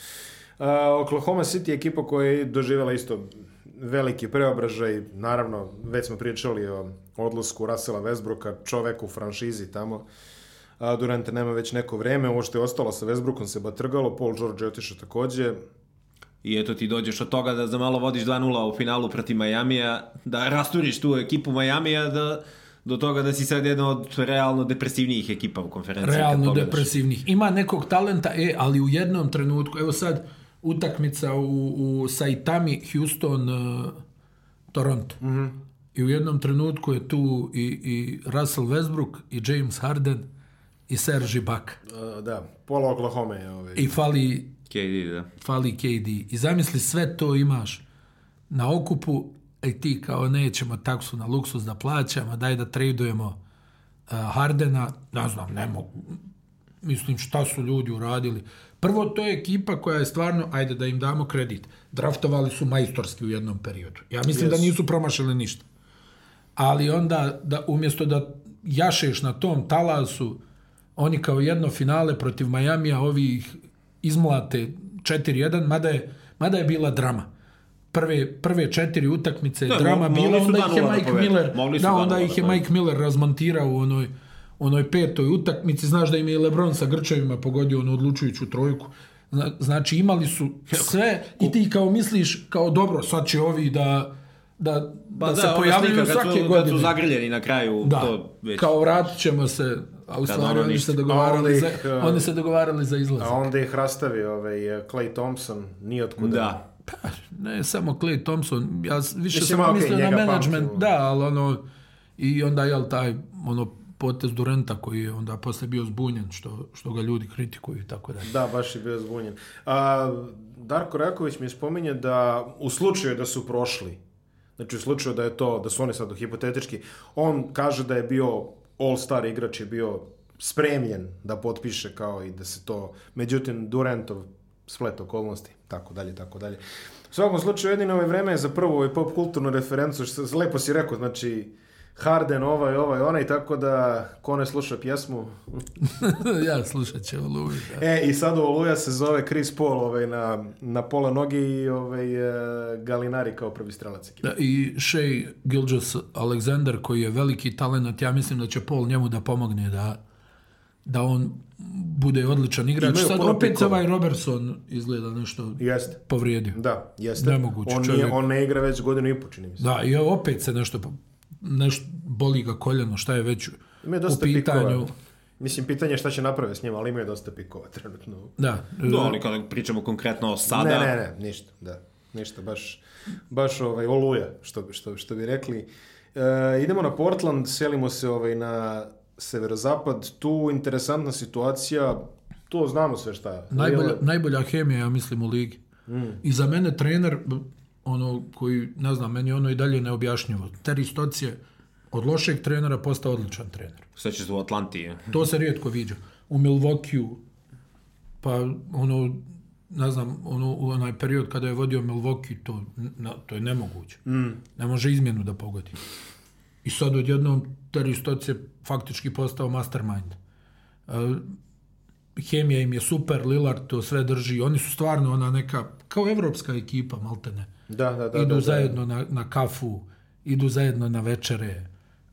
Uh, Oklahoma City je ekipa koja je doživjela isto veliki preobražaj, naravno, već smo pričali o odlasku Rasela Vesbruka, čovek u franšizi tamo, a Durante nema već neko vreme, ovo što je ostalo sa Vesbrukom se batrgalo, Paul George je otišao takođe, I eto ti dođeš od toga da za malo vodiš 2-0 u finalu proti Majamija, da rasturiš tu ekipu Majamija, da do toga da si sad jedna od realno depresivnijih ekipa u konferenciji. Realno depresivnih. Ima nekog talenta, e, ali u jednom trenutku, evo sad, utakmica u, u Saitami, Houston, uh, Toronto. Mm -hmm. I u jednom trenutku je tu i, i Russell Westbrook, i James Harden, i Serge Ibaka. Uh, da, pola Oklahoma je. Ovaj. I fali KD, da. Fali KD. I zamisli sve to imaš na okupu i e, ti kao nećemo taksu na luksus da plaćamo, daj da tradujemo uh, Hardena, ne znam, ne mogu. Mislim, šta su ljudi uradili? Prvo, to je ekipa koja je stvarno, ajde da im damo kredit, draftovali su majstorski u jednom periodu. Ja mislim da yes. da nisu promašili ništa. Ali onda, da, umjesto da jašeš na tom talasu, oni kao jedno finale protiv Majamija ovih izmlate 4-1, mada je, mada je bila drama. Prve, prve četiri utakmice da, drama mo, bila, onda ih je Mike Miller, da, onda ih je Mike Miller razmontirao u onoj, onoj petoj utakmici. Znaš da im je Lebron sa Grčevima pogodio onu odlučujuću trojku. Znači imali su sve i ti kao misliš kao dobro sad će ovi da da, ba, pa da, da se pojavljuju slika, svake su, godine. Kad su zagrljeni na kraju. Da, to već... kao vratit ćemo se, a u stvari oni se dogovarali, ih, za, e, oni se dogovarali za izlazak. A onda ih rastavi ovaj, e, Clay Thompson, nijotkuda. Da. Pa, ne samo Clay Thompson, ja više Mislim, sam okay, mislio na management, pamću. da, ali ono, i onda je taj, ono, potez Durenta koji je onda posle bio zbunjen, što, što ga ljudi kritikuju i tako dalje. Da, baš je bio zbunjen. A, Darko Raković mi spominje da u slučaju da su prošli, Znači u slučaju da je to, da su oni sad hipotetički, on kaže da je bio all-star igrač i bio spremljen da potpiše kao i da se to, međutim Durantov splet okolnosti, tako dalje, tako dalje. U svakom slučaju jedino ove vreme je za prvo ovaj pop kulturnu referencu, što lepo si rekao, znači Harden, ovaj, ovaj, onaj, tako da ko ne sluša pjesmu... ja slušat će Oluju. Da. E, i sad Oluja se zove Chris Paul ovaj, na, na pola nogi i ovaj, e, Galinari kao prvi strelac. Da, I Shea Gilgis Alexander koji je veliki talent, ja mislim da će Paul njemu da pomogne da da on bude odličan igrač. Sad opet pikova. ovaj Robertson izgleda nešto jeste. povrijedio. Da, jeste. Nemoguće. On, nije, on ne igra već godinu i po, čini mi se. Da, i opet se nešto nešto boli ga koljeno, šta je već ima je dosta u pitanju. Pikova. Mislim, pitanje je šta će napraviti s njima, ali ima je dosta pikova trenutno. Da. No, e, da, ali kada pričamo konkretno o sada... Ne, ne, ne, ništa, da. Ništa, baš, baš ovaj, oluja, što, što, što bi rekli. E, idemo na Portland, selimo se ovaj, na severozapad. Tu interesantna situacija, to znamo sve šta je. Najbolja, ovaj, najbolja hemija, ja mislim, u ligi. Mm. I za mene trener, ono koji, ne znam, meni ono i dalje neobjašnjivo. Terry Stotts je od lošeg trenera postao odličan trener. Sve će u Atlantije. To se rijetko viđa. U Milwaukee, pa ono, ne znam, ono, u onaj period kada je vodio Milwaukee, to, na, to je nemoguće. Mm. Ne može izmjenu da pogodi. I sad odjednom Terry Stotts je faktički postao mastermind. Uh, Hemija im je super, Lillard to sve drži. Oni su stvarno ona neka, kao evropska ekipa, maltene. Da, da, da, idu da, da, zajedno na, na kafu, idu zajedno na večere,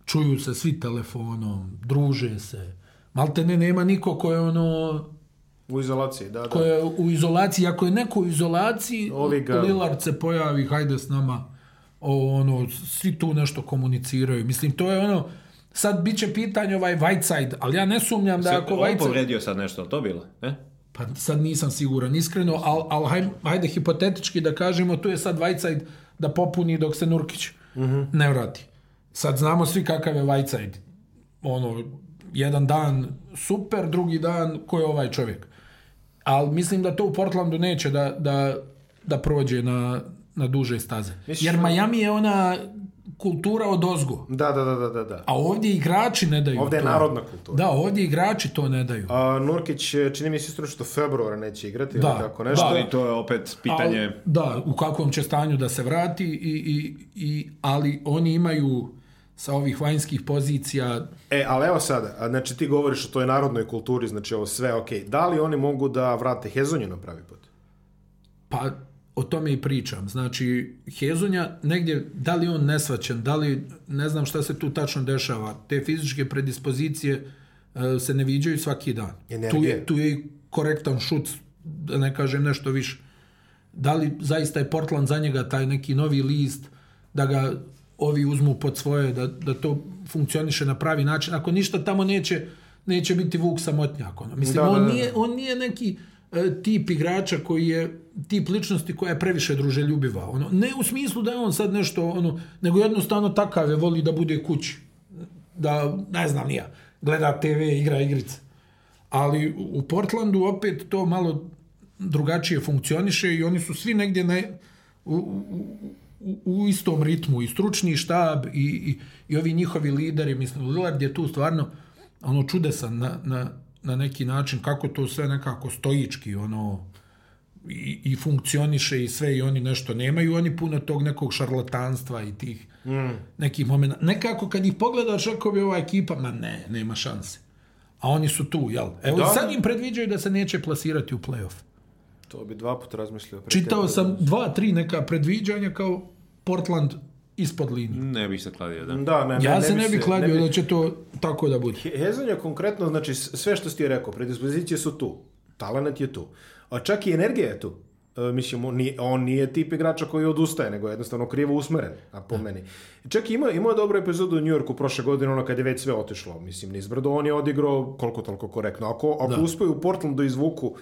čuju se svi telefonom, druže se. Malte ne, nema niko ko je ono... U izolaciji, da, da. Ko je u izolaciji, ako je neko u izolaciji, Oliga. Lillard se pojavi, hajde s nama. O, ono, svi tu nešto komuniciraju. Mislim, to je ono, sad biće pitanje ovaj Whiteside, ali ja ne sumnjam da ako Whiteside... On povredio sad nešto, to bilo, ne? Pa sad nisam siguran, iskreno, ali al, hajde, hipotetički da kažemo, tu je sad Vajcajd da popuni dok se Nurkić uh mhm. -huh. ne vrati. Sad znamo svi kakav je Vajcajd. Ono, jedan dan super, drugi dan ko je ovaj čovjek. Ali mislim da to u Portlandu neće da, da, da prođe na, na duže staze. Jer da- Miami je ona kultura od ozgu. Da, da, da, da, da. A ovdje igrači ne daju Ovdje je narodna kultura. Da, ovdje igrači to ne daju. A, Nurkić čini mi se isto što februara neće igrati da, ili tako nešto. Da, i to je opet pitanje. A, da, u kakvom će stanju da se vrati i, i, i, ali oni imaju sa ovih vanjskih pozicija. E, ali evo sada, znači ti govoriš o toj narodnoj kulturi, znači ovo sve, Okay. Da li oni mogu da vrate Hezonju na pravi put? Pa, o tome i pričam. Znači, Hezonja negdje, da li on nesvaćen, da li ne znam šta se tu tačno dešava, te fizičke predispozicije uh, se ne viđaju svaki dan. Tu je, tu je i korektan šut, da ne kažem nešto više. Da li zaista je Portland za njega taj neki novi list, da ga ovi uzmu pod svoje, da, da to funkcioniše na pravi način. Ako ništa tamo neće, neće biti Vuk samotnjak. Ono. Mislim, da, da on, da, da. Nije, on nije neki E, tip igrača koji je tip ličnosti koja je previše druželjubiva. Ono, ne u smislu da je on sad nešto, ono, nego jednostavno takav je, voli da bude kući. Da, ne znam, nija, gleda TV, igra igrice. Ali u Portlandu opet to malo drugačije funkcioniše i oni su svi negdje na, u, u, u istom ritmu i stručni štab i, i, i ovi njihovi lideri, mislim, Lillard je tu stvarno ono čudesan na, na, na neki način kako to sve nekako stojički ono i, i funkcioniše i sve i oni nešto nemaju, oni puno tog nekog šarlatanstva i tih mm. nekih momenta. Nekako kad ih pogledaš ako bi ova ekipa, ma ne, nema šanse. A oni su tu, jel? Evo da. sad im predviđaju da se neće plasirati u playoff. To bi dva puta razmislio. Čitao sam dva, tri neka predviđanja kao Portland ispod linije. Ne bih se kladio, da. da ne, ja ne, se ne bih kladio bi... da će to tako da bude. Hezon konkretno, znači sve što ti je rekao, predispozicije su tu, talent je tu, a čak i energija je tu. E, mislim, on nije, on nije tip igrača koji odustaje, nego je jednostavno krivo usmeren, a po da. meni. Čak ima, imao je dobru epizodu u Njujorku prošle godine, ono kad je već sve otišlo, mislim, nizbrdo, on je odigrao koliko toliko korektno. Ako, ako da. uspeju u Portlandu da izvuku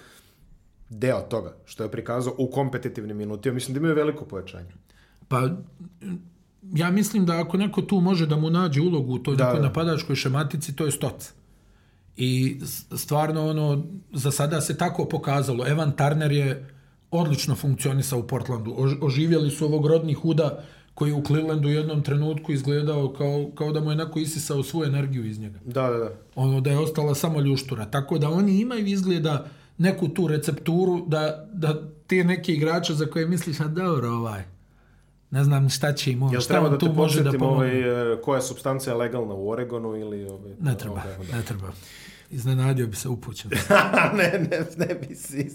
deo toga što je prikazao u kompetitivnim minuti, ja mislim da imaju veliko pojačanje. Pa, ja mislim da ako neko tu može da mu nađe ulogu u toj da, nekoj da. napadačkoj šematici, to je stoc. I stvarno ono, za sada se tako pokazalo. Evan Turner je odlično funkcionisao u Portlandu. Oživjeli su ovog rodnih huda koji u Clevelandu u jednom trenutku izgledao kao, kao da mu je neko isisao svoju energiju iz njega. Da, da, da. Ono da je ostala samo ljuštura. Tako da oni imaju izgleda neku tu recepturu da, da te neke igrače za koje misliš, a dobro ovaj, ne znam šta će im, Jel šta on da tu može da pomogne. Ovaj, e, koja je legalna u Oregonu ili... Ovaj, ne treba, ovaj, ne treba. Iznenadio bi se upućen. ne, ne, ne bi si...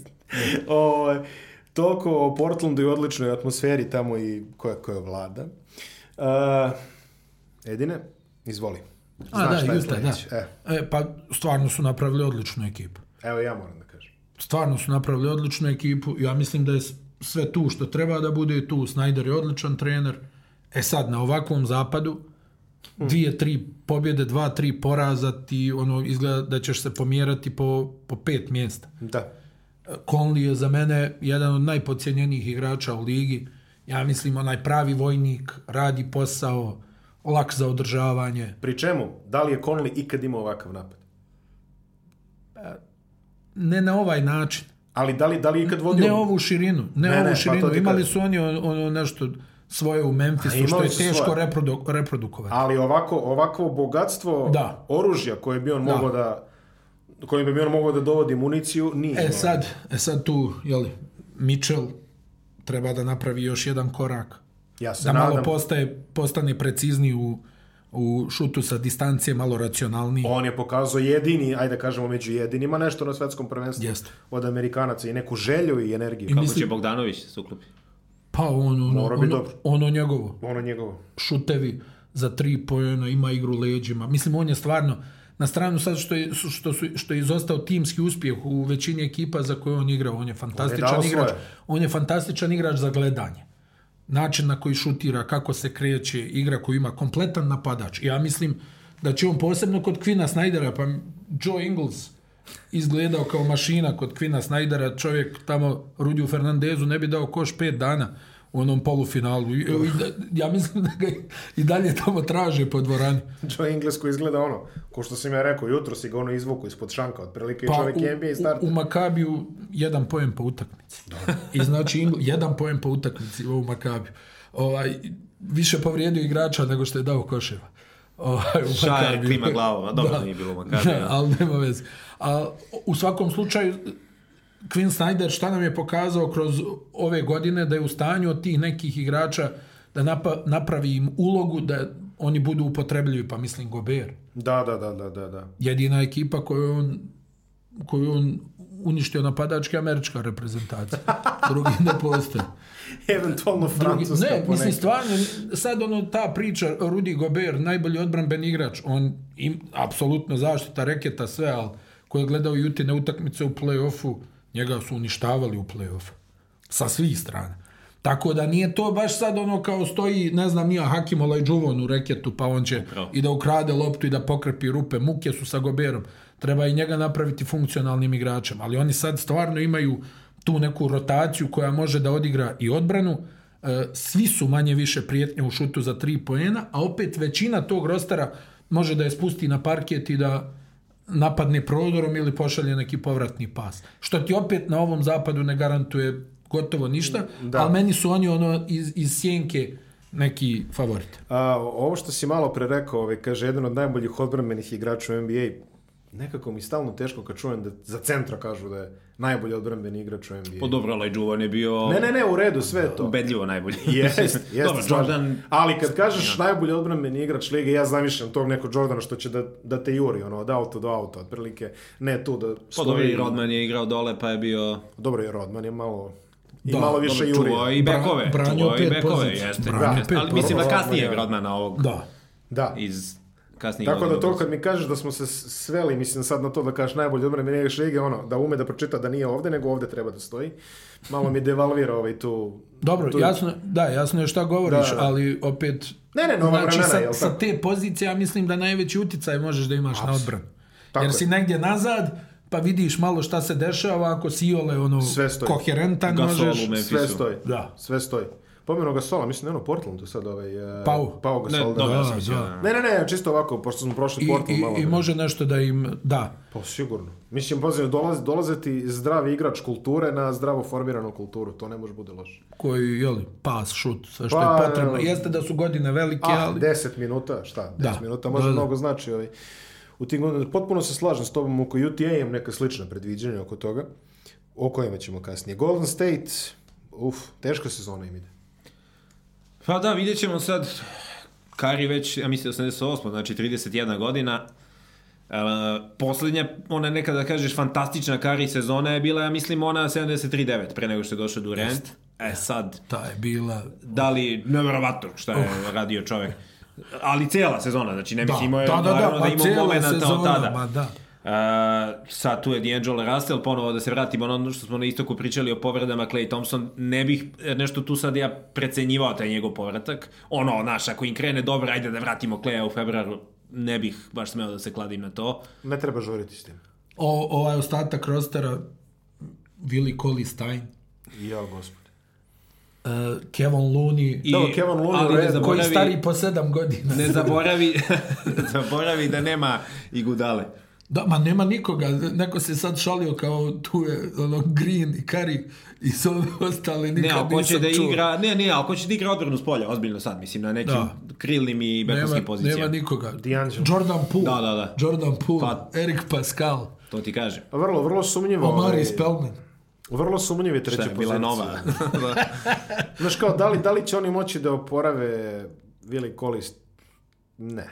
o, ovaj, toliko o Portlandu i odličnoj atmosferi tamo i koja, koja vlada. Uh, Edine, izvoli. Znaš A, da, Utah, da. E. e. pa stvarno su napravili odličnu ekipu. Evo ja moram da kažem. Stvarno su napravili odličnu ekipu. Ja mislim da je sve tu što treba da bude tu. Snyder je odličan trener. E sad, na ovakvom zapadu, dvije, tri pobjede, dva, tri poraza ti ono izgleda da ćeš se pomjerati po, po pet mjesta. Da. Conley je za mene jedan od najpocijenjenijih igrača u ligi. Ja mislim onaj pravi vojnik, radi posao, lak za održavanje. Pri čemu, da li je Conley ikad imao ovakav napad? Ne na ovaj način. Ali da li, da li ikad vodio... Ne ovu širinu, ne, ne ovu ne, pa širinu. Pa Imali su oni ono nešto svoje u Memphisu, što je teško reprodu, reprodukovati. Ali ovako, ovako bogatstvo da. oružja koje bi on da. mogao da kojim bi on mogao da dovodi municiju, nije. E sad, e sad tu, jeli, Mitchell treba da napravi još jedan korak. Ja se da nadam. malo postaje, postane precizniji u u šutu sa distancije malo racionalniji. On je pokazao jedini, ajde da kažemo među jedinima nešto na svetskom prvenstvu Jeste. od Amerikanaca i neku želju i energiju. I Kako mislim... će Bogdanović da se uklopi? Pa on, ono, Mora ono, dobro. ono njegovo. Ono njegovo. Šutevi za tri pojena, ima igru leđima. Mislim, on je stvarno, na stranu sad što je, što su, što je izostao timski uspjeh u većini ekipa za koje on igra, on je fantastičan on je igrač. On je fantastičan igrač za gledanje način na koji šutira, kako se kreće, igra koju ima, kompletan napadač. Ja mislim da će on posebno kod Kvina Snydera, pa Joe Ingles izgledao kao mašina kod Kvina Snydera, čovjek tamo Rudiju Fernandezu ne bi dao koš pet dana u onom polufinalu. Ja mislim da ga i dalje tamo traže po dvorani. Joe Ingles koji izgleda ono, ko što sam ja rekao, jutro si ga ono izvuku ispod šanka, otprilike pa, čovjek u, NBA i starter. U, u Makabiju jedan pojem po utakmici. I znači Ingl, jedan pojem po utakmici u Makabiju. Ovaj, više povrijedio igrača nego što je dao koševa. Ovaj, u Šajer klima glavama, dobro da, nije bilo Makabija. Da, ne, ali nema veze. A, u svakom slučaju, Quinn Snyder šta nam je pokazao kroz ove godine da je u stanju od tih nekih igrača da napa, napravi im ulogu da oni budu upotrebljivi, pa mislim Gober. Da, da, da, da, da, da. Jedina ekipa koju on koju on uništio napadačke američka reprezentacija. Drugi ne postoje. Eventualno francuska Drugi, Ne, mislim stvarno, sad ono ta priča Rudi Gober, najbolji odbranben igrač, on im, apsolutno zaštita reketa, sve, ali koji je gledao Jutine utakmice u play-offu, Njega su uništavali u play-off. Sa svih strana. Tako da nije to baš sad ono kao stoji, ne znam, nija Hakim Olajđuvon u reketu, pa on će Bravo. i da ukrade loptu i da pokrpi rupe. Muke su sa Goberom. Treba i njega napraviti funkcionalnim igračem. Ali oni sad stvarno imaju tu neku rotaciju koja može da odigra i odbranu. E, svi su manje više prijetnje u šutu za tri poena, a opet većina tog rostara može da je spusti na parket i da napadne prodorom ili pošalje neki povratni pas. Što ti opet na ovom zapadu ne garantuje gotovo ništa, da. ali meni su oni ono iz, iz sjenke neki favorit. A, ovo što si malo pre rekao, ovaj, kaže, jedan od najboljih odbranbenih igrača u NBA, nekako mi stalno teško kad čujem da za centra kažu da je najbolji odbrambeni igrač u NBA. Pa dobro, ali Juvan je bio... Ne, ne, ne, u redu, sve to. Ubedljivo najbolji. Jest, jest. dobro, Jordan... Ali kad kažeš ja. najbolji odbrambeni igrač lige, ja zamišljam tog nekog Jordana što će da, da te juri, ono, od auto do auto, otprilike. Ne tu da... Pa stoji... Pa dobro, i Rodman je igrao dole, pa je bio... Dobro, i Rodman je malo... I da, malo više juri. jurija. i bekove. Bra, čuvao i bekove, jeste. Bra, ali mislim da kasnije je Rodmana ovog. Da. Da. Iz kasnije. Tako da to kad mi kažeš da smo se sveli, mislim sad na to da kažeš najbolji odbrani Njegaš Lige, ono, da ume da pročita da nije ovde, nego ovde treba da stoji, malo mi devalvira ovaj tu... Dobro, tu... jasno, da, jasno je šta govoriš, da. da. ali opet... Ne, ne, nova znači, vremena, sa, sa te pozicije, ja mislim da najveći uticaj možeš da imaš Absolut. na odbranu. Tako Jer je. si negdje nazad, pa vidiš malo šta se dešava, ako si ole ono, sve stoji. koherentan Gasol, možeš... Sve stoji, da. sve stoji. Pomenu Gasola, mislim, ne ono Portland Portlandu sad ovaj... E, Pau. Pau Gasol, ne, da, da dobro, da, da. Ne, ne, ne, čisto ovako, pošto smo prošli I, Portland i, malo. I da može nešto da im da. Pa sigurno. Mislim, pazi, dolaz, dolaze ti zdrav igrač kulture na zdravo formiranu kulturu, to ne može bude loše. Koji, jeli, pas, šut, sve što pa, je potrebno. E, Jeste da su godine velike, ah, ali... 10 minuta, šta, 10 da. minuta da, može da, da. mnogo znači. Ovaj. U tim godinama, potpuno se slažem s tobom oko UTA-em, neka slična predviđanja oko toga, o kojima ćemo kasnije. Golden State, uf, teška sezona im ide. Pa da, vidjet ćemo sad, Kari već, ja mislim, 88. znači 31 godina, Uh, e, poslednja, ona nekada kažeš fantastična kari sezona je bila, ja mislim, ona 73-9 pre nego što je došao do Rent. E sad... Ta je bila... Da li, nevjerovatno šta je uh. radio čovek. Ali cela sezona, znači ne mislimo da, je da, da, da, da, pa da imao momenta od tada. Ma, da. Uh, sad tu je D'Angelo Russell, ponovo da se vratimo na ono što smo na istoku pričali o povredama Clay Thompson, ne bih nešto tu sad ja precenjivao taj njegov povratak. Ono, naš, ako im krene dobro, ajde da vratimo Clay u februaru, ne bih baš smeo da se kladim na to. Ne treba žuriti s tim. O, ovaj ostatak rostera, Willi Coley Stein. Ja, gospod. Uh, e, Kevin Looney i da, Kevin Looney ne zaboravi, koji stari po 7 godina ne zaboravi zaboravi da nema i gudale Da, ma nema nikoga. Neko se sad šalio kao tu je ono, Green i Kari i sve ostale nikad ne, ako nisam da čuo. Igra, ne, ne, ako će da igra odbranu s polja, ozbiljno sad, mislim, na nekim da. krilnim i bekovskim pozicijama. Nema nikoga. D'Angelo. Jordan Poole. Da, da, da. Jordan Poole. Pa, Erik Pascal. To ti kaže. Pa vrlo, vrlo sumnjivo. Omari ovaj... Spellman. Vrlo sumnjivi treće pozicije. Bila nova. Da. Znaš kao, da li, da li će oni moći da oporave Vili Kolis? Ne.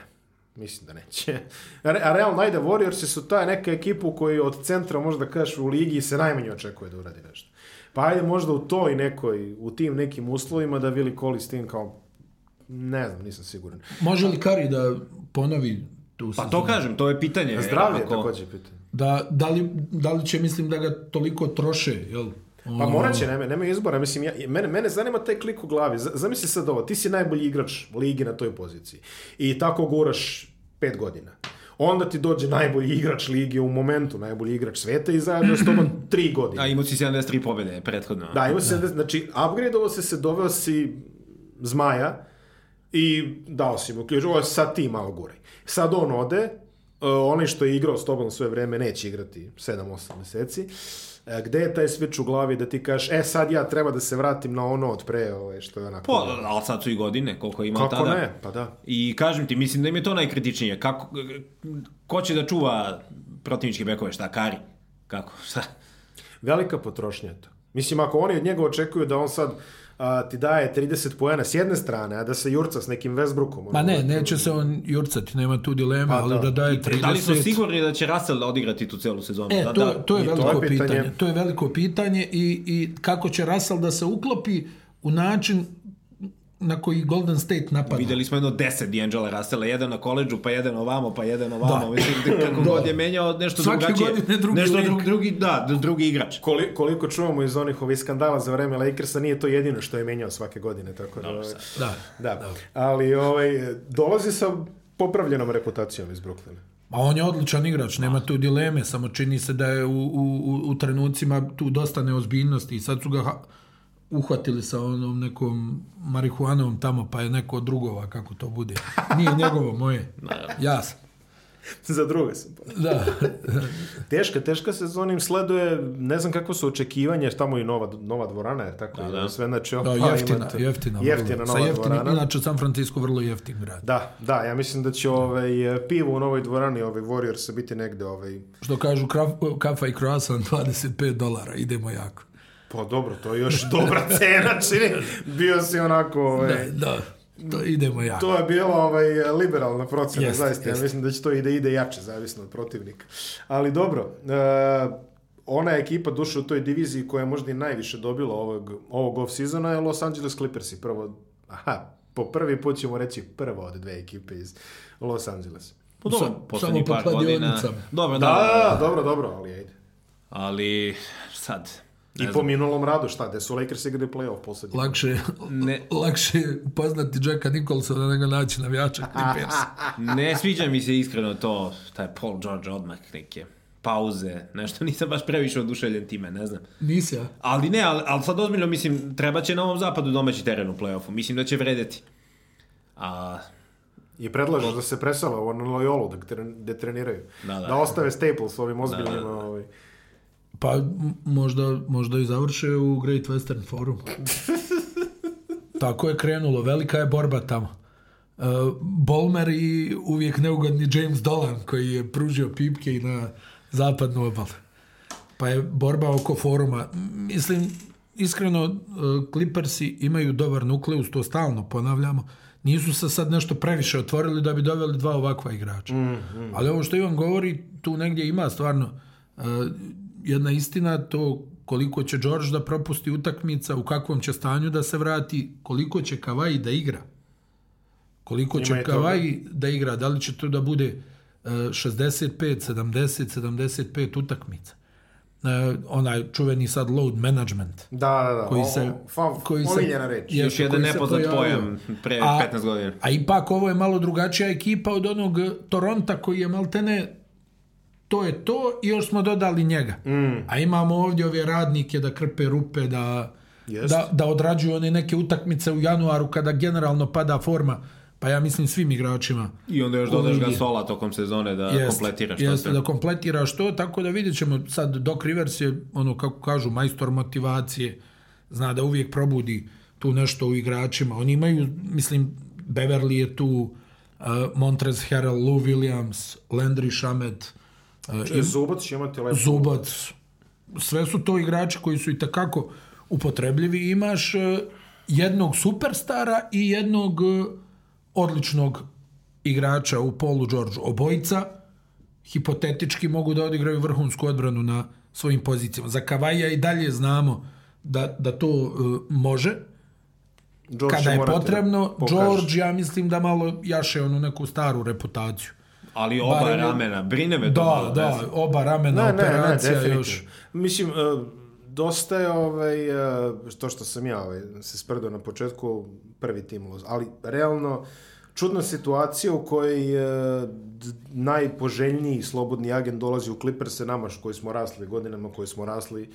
Mislim da neće. A realno, ajde, Warriors su ta neka ekipa koji od centra, možda da kažeš, u ligi se najmanje očekuje da uradi nešto. Pa ajde možda u toj nekoj, u tim nekim uslovima da Vili Koli s tim kao, ne znam, nisam siguran. Može li Kari da ponovi tu sezonu? Pa to kažem, to je pitanje. Zdravlje je takođe pitanje. Da, da, li, da li će, mislim, da ga toliko troše, jel? Pa mm. morat će, nema, nema izbora. Mislim, ja, mene, mene zanima taj klik u glavi. Zamisli sad ovo, ti si najbolji igrač ligi na toj poziciji i tako guraš pet godina. Onda ti dođe najbolji igrač lige u momentu, najbolji igrač sveta i zajedno s tobom tri godine. A imao si 73 pobjede prethodno. Da, imao si 70, znači upgradeovo se se doveo si zmaja i dao si mu ključ, ovo sad ti malo guraj. Sad on ode, e, onaj što je igrao s tobom sve vreme neće igrati 7-8 meseci. E, gde je taj switch u glavi da ti kažeš, e sad ja treba da se vratim na ono od pre, ove, ovaj, što je onako... Pa, ali sad su i godine, koliko ima Kako tada. Kako ne, pa da. I kažem ti, mislim da im je to najkritičnije. Kako, ko će da čuva protivničke bekove, šta, Kari? Kako, šta? Velika potrošnja je to. Mislim, ako oni od njega očekuju da on sad a, ti daje 30 poena s jedne strane, a da se jurca s nekim Westbrookom. Ma ne, neće se on jurcati, nema tu dilema, pa, ali da. da daje 30... E, da li su sigurni da će Russell odigrati tu celu sezonu? E, da, to, da. to je veliko to pitanje. pitanje. To je veliko pitanje i, i kako će Russell da se uklopi u način na koji Golden State napada. Videli smo jedno 10 D'Angela Russella, jedan na koleđžu, pa jedan ovamo, pa jedan ovamo. Da. Mislim, da kako da. god je menjao nešto Svaki drugačije. Svaki godine drugi nešto drugi, drugi, da, drugi igrač. Koli, koliko čuvamo iz onih ovih skandala za vreme Lakersa, nije to jedino što je menjao svake godine. Tako da, ovaj, da, da. da. Ali ovaj, dolazi sa popravljenom reputacijom iz Brooklyna. A on je odličan igrač, nema tu dileme, samo čini se da je u, u, u trenucima tu dosta neozbiljnosti i sad su ga uhvatili sa onom nekom marihuanom tamo, pa je neko drugova, kako to bude. Nije njegovo, moje. Da, da. Ja sam. Za druge sam. Pa. Da. teška, teška sezona im sleduje, ne znam kako su očekivanja, tamo i nova, nova dvorana je tako. Da, da. Sve, znači, da, opa, da, jeftina, imate, jeftina, jeftina nova sa jeftini, dvorana. Inače, San Francisco vrlo jeftin grad. Da, da, ja mislim da će ovaj, pivo u novoj dvorani, ovaj Warriors biti negde. Ovaj... Što kažu, kafa i croissant 25 dolara, idemo jako. Pa dobro, to je još dobra cena, čini. Bio si onako... Ovaj... Da, da. To idemo ja. To je bila ovaj, liberalna procena, jest, zaista. Jest. Ja mislim da će to ide, ide jače, zavisno od protivnika. Ali dobro, uh, ona je ekipa duše u toj diviziji koja je možda i najviše dobila ovog, ovog off-sezona je Los Angeles Clippers prvo, aha, po prvi put ćemo reći prvo od dve ekipe iz Los Angelesa. Pa dobro, Sam, samo par godina. Dobro, da, da, dobro, dobro, ali ajde. Ali sad, I po minulom radu, šta, gde su Lakers igrali play-off poslednji? Lakše, ne. lakše poznati Jacka Nicholsona nego naći navijača Clippers. ne sviđa mi se iskreno to, taj Paul George odmah neke pauze, nešto, nisam baš previše oduševljen time, ne znam. Nisi ja. Ali ne, ali, ali sad ozbiljno, mislim, treba će na ovom zapadu domaći teren u play-offu, mislim da će vredeti. A, I predlažeš da se presela u Loyola, da, gde treniraju. Da, da, da ostave Staples ovim ozbiljnim... Da, da, da. Ovaj, Pa možda, možda i završe u Great Western Forum. Tako je krenulo, velika je borba tamo. Uh, Bolmer i uvijek neugodni James Dolan koji je pružio pipke i na zapadnu obalu. Pa je borba oko foruma. Mislim, iskreno, e, Clippersi imaju dobar nukleus, to stalno ponavljamo. Nisu se sad nešto previše otvorili da bi doveli dva ovakva igrača. Mm, mm. Ali ovo što Ivan govori, tu negdje ima stvarno e, jedna istina to koliko će George da propusti utakmica, u kakvom će stanju da se vrati, koliko će Kavaj da igra. Koliko Njima će Kavaj da igra, da li će to da bude 65, 70, 75 utakmica. Uh, onaj čuveni sad load management. Da, da, da. Koji se, o, fa, koji se, reč. Još, još jedan nepoznat pojam pre a, 15 godina. A ipak ovo je malo drugačija ekipa od onog Toronta koji je maltene to je to i još smo dodali njega. Mm. A imamo ovdje ove radnike da krpe rupe, da, yes. da, da odrađuju one neke utakmice u januaru kada generalno pada forma pa ja mislim svim igračima. I onda još dodaš ga sola tokom sezone da jest, kompletiraš to. Jeste, da kompletiraš to, tako da vidjet ćemo sad Doc Rivers je, ono kako kažu, majstor motivacije, zna da uvijek probudi tu nešto u igračima. Oni imaju, mislim, Beverly je tu, uh, eh, Montrez Harrell, Lou Williams, Landry Shamet, Če, znači, Zubac će imati lepo... Zubac. Sve su to igrači koji su i takako upotrebljivi. Imaš e, jednog superstara i jednog e, odličnog igrača u polu George. Obojica hipotetički mogu da odigraju vrhunsku odbranu na svojim pozicijama. Za Kavaja i dalje znamo da, da to uh, može. George Kada je da potrebno, George, ja mislim da malo jaše onu neku staru reputaciju. Ali oba Barem, ramena, brine me da, da, da, oba ramena, ne, operacija ne, ne, još. Mislim, e, dosta je ovaj, e, to što sam ja ovaj, se sprdao na početku, prvi tim Loz, ali realno, čudna situacija u kojoj e, najpoželjniji slobodni agent dolazi u Clippers-e nama koji smo rasli godinama, koji smo rasli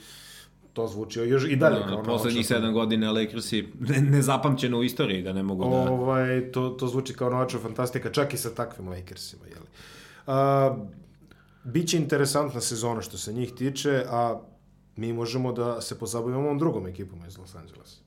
to zvuči još i dalje. Da, da poslednjih sedam godina Lakersi nezapamćeno u istoriji, da ne mogu da... Ovaj, to, to zvuči kao novača fantastika, čak i sa takvim Lakersima, jeli. A, biće interesantna sezona što se njih tiče, a mi možemo da se pozabavimo ovom drugom ekipom iz Los Angelesa.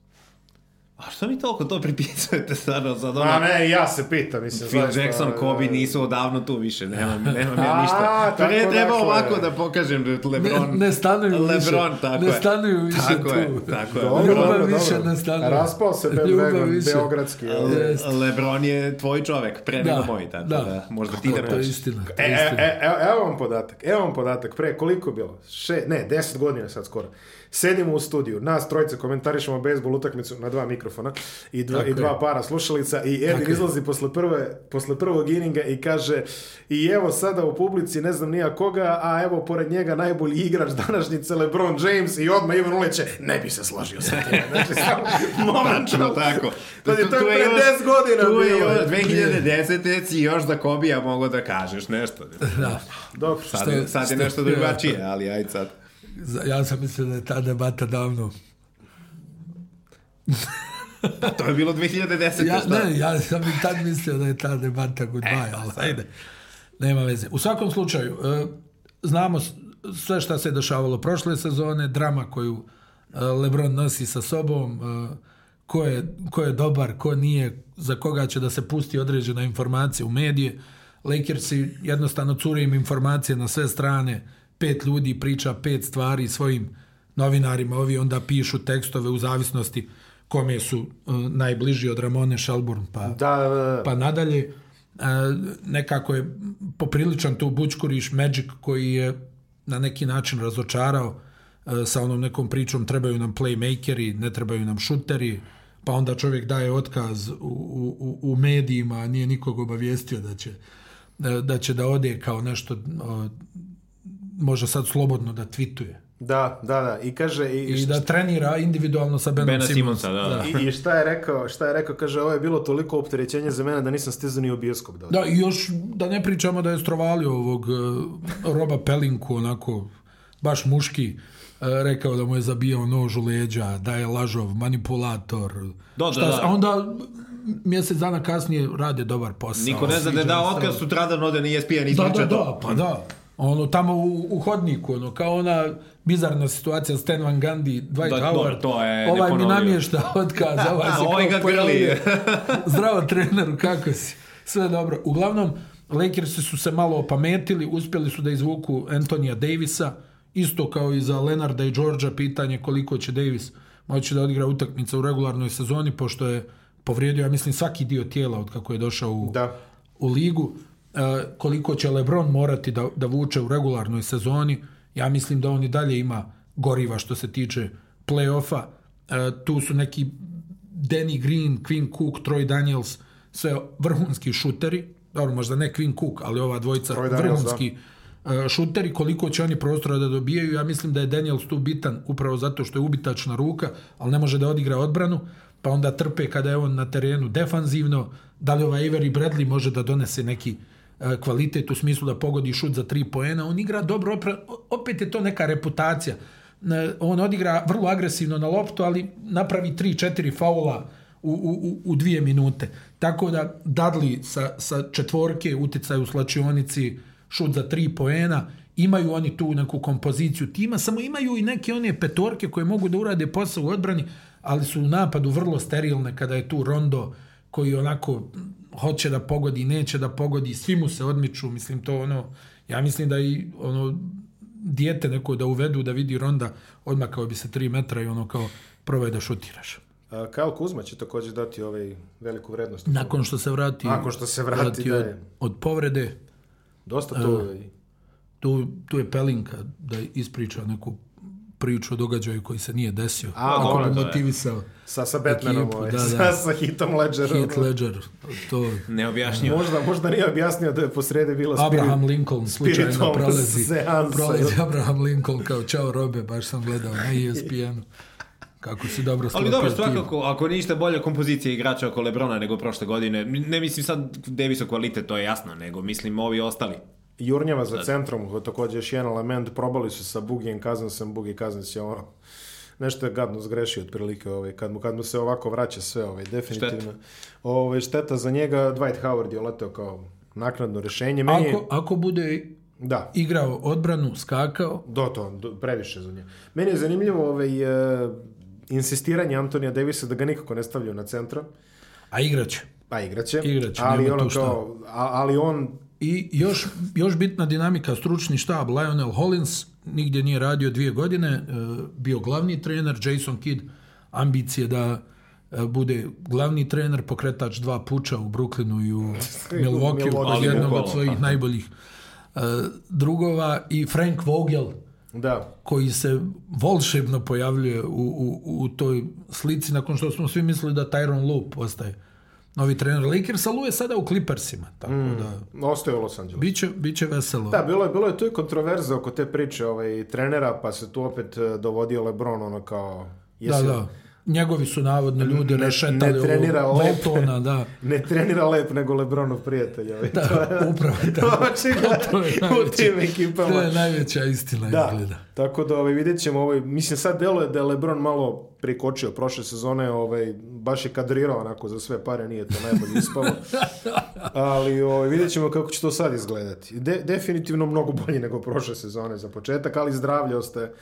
A što mi toliko to pripisujete stvarno za Ono... Ma ne, ja se pitam, mislim. Phil zašto, Jackson, da, Kobe nisu odavno tu više, nema, nema mi ništa. A, ne, treba dakle, ovako da pokažem da Lebron. Ne, ne stanuju Lebron, više. tako ne stanuju više tako tu. Je, tako je. Dobro, Ljubav dobro, više dobro. ne stanuje. Raspao se Ljubav više. Beogradski. Jest. Lebron je tvoj čovek, pre da, nego da, moj. Tako, da. da. Možda ti ne To je e, istina. E, e, e, evo vam podatak, evo vam podatak. Pre, koliko je bilo? Še, ne, 10 godina sad skoro. Sedimo u studiju, nas trojice komentarišemo bejsbol utakmicu na dva mikrofona i dva, i dva para slušalica i Edin izlazi posle, prve, posle prvog ininga i kaže i evo sada u publici ne znam nija koga, a evo pored njega najbolji igrač današnjice LeBron James i odmah Ivan Uleće, ne bi se složio sa tim. Znači, samo momentalno. tako. Znači, to je, to je pre 10 godina tu bilo. Tu je 2010. si još za Kobija mogo da kažeš nešto. Da. Dobro. Sad, sad je nešto drugačije, ali ajde sad. Ja sam mislio da je ta debata davno... Pa to je bilo 2010. Ja, šta? ne, ja sam i tad mislio da je ta debata goodbye, e, ali ajde. Nema veze. U svakom slučaju, e, znamo sve šta se dešavalo prošle sezone, drama koju e, Lebron nosi sa sobom, e, ko je, ko je dobar, ko nije, za koga će da se pusti određena informacija u medije. Lakersi jednostavno curi im informacije na sve strane, pet ljudi priča pet stvari svojim novinarima, ovi onda pišu tekstove u zavisnosti kome su uh, najbliži od Ramone Shelburne pa, da, e. pa nadalje. Uh, nekako je popriličan tu Bučkuriš Magic koji je na neki način razočarao uh, sa onom nekom pričom trebaju nam playmakeri, ne trebaju nam šuteri, pa onda čovjek daje otkaz u, u, u medijima, nije nikog obavijestio da će da će da ode kao nešto može sad slobodno da tvituje. Da, da, da. I kaže i, I da šta... da trenira individualno sa Benom Bena Simonsa, da, da. da. I, I, šta je rekao? Šta je rekao? Kaže ovo je bilo toliko opterećenje za mene da nisam stizao ni u bioskop da. Da, i još da ne pričamo da je strovalio ovog uh, Roba Pelinku onako baš muški e, rekao da mu je zabijao nož u leđa, da je lažov, manipulator. Do, da, šta, da, da. A onda mjesec dana kasnije rade dobar posao. Niko ne zna da je dao otkaz, sutradan ode na ESPN i Da, da, da, pa da ono tamo u, u hodniku, ono kao ona bizarna situacija Stan Van Gundy, Dwight da, da, Howard, to je ovaj mi namješta otkaz, ovaj se ovaj kao pojavljuje. Zdravo treneru, kako si? Sve dobro. Uglavnom, Lakersi su se malo opametili, uspjeli su da izvuku Antonija Davisa, isto kao i za Lenarda i Georgia pitanje koliko će Davis moći da odigra utakmica u regularnoj sezoni, pošto je povrijedio, ja mislim, svaki dio tijela od kako je došao u, da. u ligu. E, koliko će Lebron morati da, da vuče u regularnoj sezoni, ja mislim da on i dalje ima goriva što se tiče play-offa. E, tu su neki Danny Green, Quinn Cook, Troy Daniels, sve vrhunski šuteri, dobro, možda ne Quinn Cook, ali ova dvojica Troy vrhunski da. E, šuteri, koliko će oni prostora da dobijaju, ja mislim da je Daniels tu bitan upravo zato što je ubitačna ruka, ali ne može da odigra odbranu, pa onda trpe kada je on na terenu defanzivno, da li ova Avery Bradley može da donese neki uh, E, kvalitet u smislu da pogodi šut za tri poena, on igra dobro, opet je to neka reputacija. On odigra vrlo agresivno na loptu, ali napravi tri, četiri faula u, u, u dvije minute. Tako da Dudley sa, sa četvorke uticaju u slačionici šut za tri poena, imaju oni tu neku kompoziciju tima, samo imaju i neke one petorke koje mogu da urade posao u odbrani, ali su u napadu vrlo sterilne kada je tu Rondo koji onako hoće da pogodi, neće da pogodi, svi mu se odmiču, mislim to ono, ja mislim da i ono, dijete neko da uvedu, da vidi ronda, odmah kao bi se tri metra i ono kao probaj da šutiraš. Kao Kyle Kuzma će takođe dati ovaj veliku vrednost. Nakon što se vrati, Nakon što se vrati, vrati da je. Od, od povrede. Dosta to. Uh, tu, tu je Pelinka da ispriča neku priču o događaju koji se nije desio. A, kako dobro, bi motivisao. Sa, sa Batmanom, ekipu, da, da. Sa, da. sa hitom Ledgerom. Hit Ledger, to... Ne objasnio. Možda, možda nije objasnio da je posrede bila Abraham Spirit, Lincoln slučajno prolazi. Seansa. Prolazi Abraham Lincoln kao čao robe, baš sam gledao na ESPN-u. Kako si dobro Ali dobro, svakako, ako ništa bolje kompozicije igrača oko Lebrona nego prošle godine, ne mislim sad Davisov kvalitet, to je jasno, nego mislim ovi ostali jurnjava za da. centrom, takođe još jedan element, probali su sa Bugijem, kazan sam Bugi, kazan se ono, nešto je gadno zgrešio otprilike ovaj, kad, mu, kad mu se ovako vraća sve ovaj, definitivno. Šteta. Ovaj, šteta za njega, Dwight Howard je letao kao naknadno rešenje. Meni ako, ako bude da. igrao odbranu, skakao... Do to, do, previše za nje. Meni je zanimljivo ovaj, e, insistiranje Antonija Davisa da ga nikako ne stavljaju na centra. A igraće. Pa igraće. Igraće, ali ono kao, ali on I još, još bitna dinamika, stručni štab, Lionel Hollins, nigdje nije radio dvije godine, e, bio glavni trener, Jason Kidd, ambicije da e, bude glavni trener, pokretač dva puča u Brooklynu i u Milwaukee, jednog od svojih da. najboljih e, drugova, i Frank Vogel, da. koji se volšebno pojavljuje u, u, u toj slici, nakon što smo svi mislili da Tyron Loop ostaje novi trener Lakersa, Lu je sada u Clippersima, tako mm, da... Ostaje u Los Angeles. Biće, biće veselo. Da, bilo je, bilo je tu i kontroverze oko te priče ovaj, trenera, pa se tu opet e, dovodio Lebron, ono kao... Da, jesi, da, da. Njegovi su navodno ljudi ne, rešetali ne trenira u, lep, Leptona, da. Ne trenira lep, nego Lebronov prijatelj. Ovaj. Da, upravo tako. to, je najveća, da. u tim ekipama. To je najveća istina da, izgleda. Tako da ovaj, vidjet ćemo, ovaj, mislim sad delo je da je Lebron malo prikočio prošle sezone, ovaj, baš je kadrirao onako za sve pare, nije to najbolje ispalo. Ali ovaj, vidjet ćemo kako će to sad izgledati. De, definitivno mnogo bolje nego prošle sezone za početak, ali zdravlje ostaje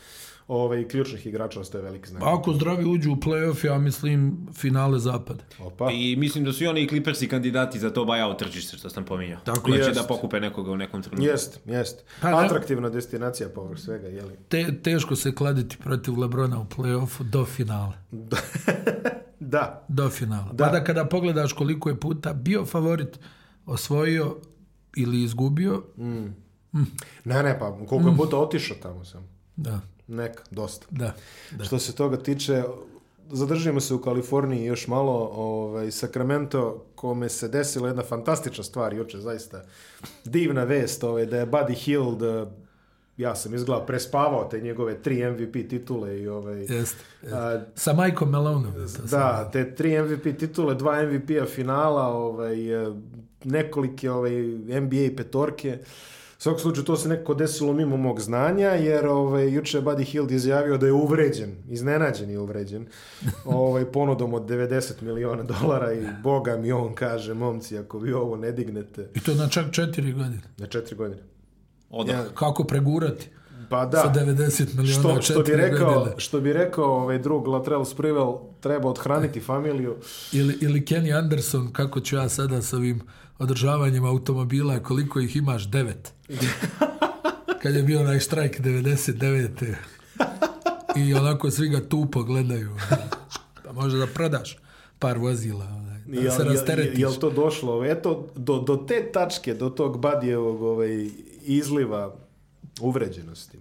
ovaj, ključnih igrača ostaje veliki znak. Pa ako zdravi uđu u playoff, ja mislim finale zapada. Opa. I mislim da su i oni Clippersi kandidati za to buyout tržište što sam pominjao. Tako će da pokupe nekoga u nekom trenutku. Jest, jest. Pa da. Atraktivna destinacija povrh svega, je li? Te, teško se kladiti protiv Lebrona u playoffu do finala. da. da. Do finala. Da. Mada kada pogledaš koliko je puta bio favorit osvojio ili izgubio. Mm. Mm. Ne, ne, pa koliko je puta otišao tamo sam. Da neka, dosta. Da, da. Što se toga tiče, zadržimo se u Kaliforniji još malo, ovaj, Sacramento, kome se desila jedna fantastična stvar juče, zaista divna vest, ovaj, da je Buddy Hield, eh, ja sam izgleda prespavao te njegove tri MVP titule i ovaj... Jest, jest. A, Sa Majkom Melonom. Da, da te tri MVP titule, dva MVP-a finala, ovaj, eh, nekolike ovaj, NBA petorke. Uh, svakom slučaju to se nekako desilo mimo mog znanja, jer ovaj, juče je Buddy Hield izjavio da je uvređen, iznenađen i uvređen, ovaj, ponudom od 90 miliona dolara i boga mi on kaže, momci, ako vi ovo ne dignete... I to na čak četiri godine. Na četiri godine. Oda. Ja, kako pregurati? Pa da. Sa 90 miliona što, što bi rekao, godine. Što bi rekao ovaj drug Latrell Sprewell, treba odhraniti e. familiju. Ili, ili Kenny Anderson, kako ću ja sada sa ovim održavanjem automobila, koliko ih imaš? Devet. Kad je bio onaj štrajk 99. I onako svi ga tupo gledaju. Pa može da prodaš par vozila. Da jel, se rasteretiš. Jel, jel to došlo? Eto, do, do te tačke, do tog badijevog ovaj, izliva uvređenosti.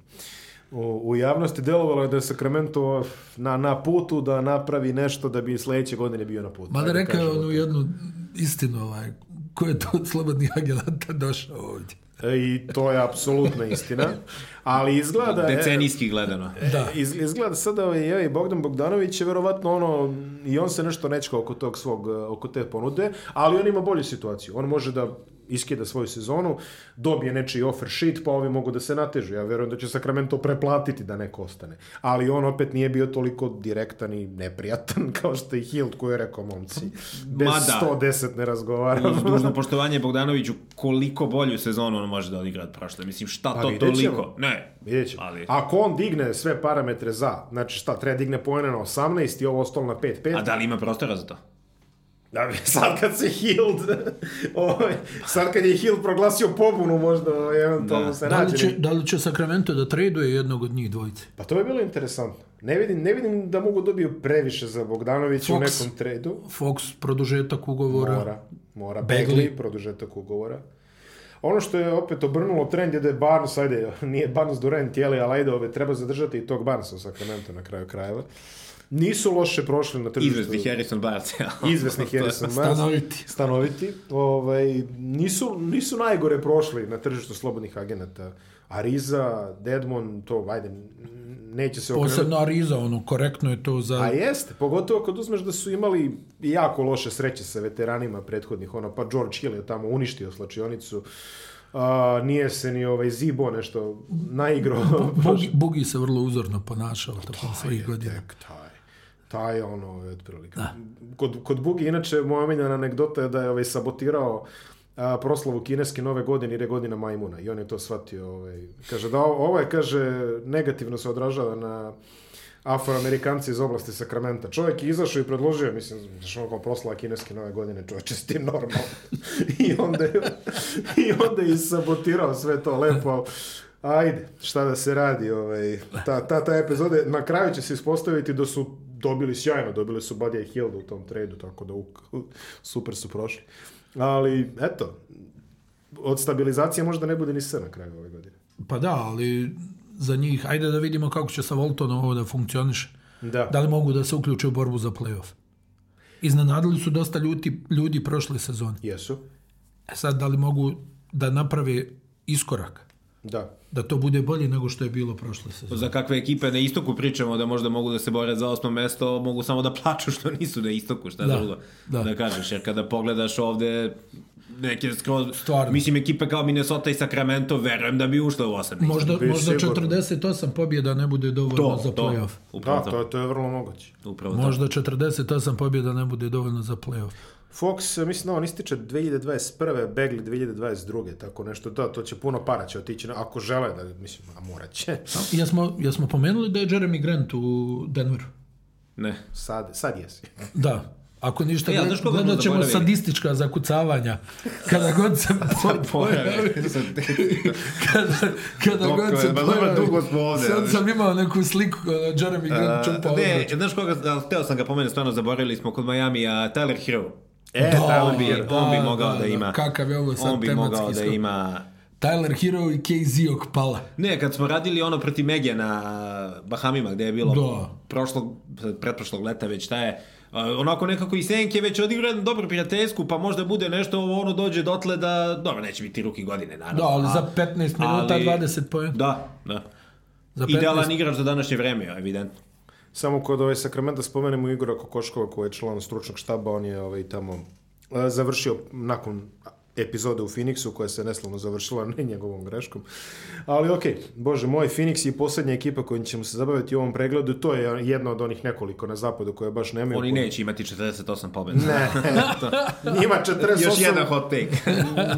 U, u javnosti delovalo je da je Sacramento na, na putu da napravi nešto da bi sledeće godine bio na putu. Mada rekao je onu jednu istinu ovaj, ko je to od slobodnih agenata došao ovdje. E, I to je apsolutna istina. Ali izgleda... Decenijski gledano. E, da. Izgleda sada da je i Bogdan Bogdanović je verovatno ono, i on se nešto nečka oko tog svog, oko te ponude, ali on ima bolju situaciju. On može da iskida svoju sezonu, dobije nečiji offer sheet, pa ovi mogu da se natežu. Ja verujem da će Sacramento preplatiti da neko ostane. Ali on opet nije bio toliko direktan i neprijatan kao što je Hild koji je rekao momci. Bez Mada, 110 ne razgovaram. Uz dužno poštovanje Bogdanoviću, koliko bolju sezonu on može da odigra od prošle. Mislim, šta pa, to toliko? Ne. Vidjet Ali... Ako on digne sve parametre za, znači šta, treba digne pojene na 18 i ovo ostalo na 5-5. A da li ima prostora za to? Da, sad kad se Hild, ovaj, sad kad je Hild proglasio pobunu, možda ovaj, eventualno da. se da li, će, rađeni. da li će Sacramento da traduje jednog od njih dvojice? Pa to je bilo interesantno. Ne vidim, ne vidim da mogu dobiju previše za Bogdanovića u nekom tradu. Fox, produžetak ugovora. Mora, mora. Bagley, produžetak ugovora. Ono što je opet obrnulo trend je da je Barnes, ajde, nije Barnes Durant, jeli, ali ajde, ove, treba zadržati i tog Barnesa u Sacramento na kraju krajeva nisu loše prošli na tržištu. Izvesni Harrison Barnes. Izvesni Harrison Barnes. Stanoviti. Stanoviti. Ovaj, nisu, nisu najgore prošli na tržištu slobodnih agenata. Ariza, Deadmon, to, ajde, neće se okrenuti. Posebno Ariza, ono, korektno je to za... A jeste, pogotovo kad uzmeš da su imali jako loše sreće sa veteranima prethodnih, ono, pa George Hill je tamo uništio slačionicu, a, nije se ni ovaj Zibo nešto naigrao. Bugi, Bugi se vrlo uzorno ponašao tokom svojih godina. Tek, taj taj ono otprilike. Da. Kod, kod Bugi, inače, moja omiljena anegdota je da je ovaj, sabotirao a, proslavu kineske nove godine jer je godina majmuna i on je to shvatio. Ovaj, kaže da ovo je, kaže, negativno se odražava na afroamerikanci iz oblasti Sakramenta. Čovjek je izašao i predložio, mislim, što ono proslava kineske nove godine, čovječe, s tim normalno. I onda je, i onda je sabotirao sve to lepo, ajde, šta da se radi, ovaj, da. ta, ta, ta epizode, na kraju će se ispostaviti da su dobili sjajno, dobili su Buddy i u tom tradu, tako da uk, super su prošli. Ali, eto, od stabilizacije možda ne bude ni sve na kraju ove godine. Pa da, ali za njih, ajde da vidimo kako će sa Voltonom ovo da funkcioniše. Da. da li mogu da se uključe u borbu za playoff? Iznenadili su dosta ljudi, ljudi prošle sezone. Jesu. E sad, da li mogu da naprave iskorak? Da. Da to bude bolje nego što je bilo prošle sezone. Za kakve ekipe na istoku pričamo da možda mogu da se bore za osmo mesto, mogu samo da plaču što nisu na istoku, šta da, drugo da. da kažeš. Jer kada pogledaš ovde neke skroz... Stvarno. Mislim, ekipe kao Minnesota i Sacramento, verujem da bi ušle u osam. Možda, Biš možda 48 pobjeda ne bude dovoljno to, za playoff. Da, to, to je vrlo moguće. Upravo možda 48 pobjeda ne bude dovoljno za playoff. Fox, mislim da on ističe 2021. Begli 2022. Tako nešto, da, to će puno para će otići, ako žele da, mislim, a morat će. ja smo pomenuli da je Jeremy Grant u Denveru? Ne. Sad, sad jesi. Da, Ako ništa, ja, e, gledat, gledat ćemo sadistička zakucavanja. Kada god se pojavi... kada kada Dok, god se pa pojavi... dugo smo ovde. Sad sam imao neku sliku e, Jeremy Grant čupa. Ne, znaš koga, hteo sam ga pomenuti, stvarno zaboravili smo kod Miami, a Tyler Hero. E, da, Tyler Beer, da, on bi da, mogao da, da ima. Kakav je ovo sad On bi mogao da ima Tyler Hero i KZ Okpala. Ne, kad smo radili ono proti Megija na Bahamima, gde je bilo da. prošlog, pretprošlog leta već ta je, onako nekako i Senke već odigra dobro prijateljsku, pa možda bude nešto ovo ono dođe dotle da, dobro, neće biti ruki godine, naravno. Da, ali za 15 minuta, ali, 20 pojena. Da, da. Za 15... Idealan igrač za današnje vreme, evidentno. Samo kod ove Sakramenta spomenemo Igora Kokoškova koji je član stručnog štaba, on je ovaj, tamo e, završio nakon epizode u Phoenixu koja se neslovno završila ne njegovom greškom. Ali ok, bože moj, Phoenix je posljednja ekipa kojim ćemo se zabaviti u ovom pregledu. To je jedna od onih nekoliko na zapadu koje baš nemaju. Oni neće imati 48 pobjeda. Ne, to. njima 48... Još jedan hot take.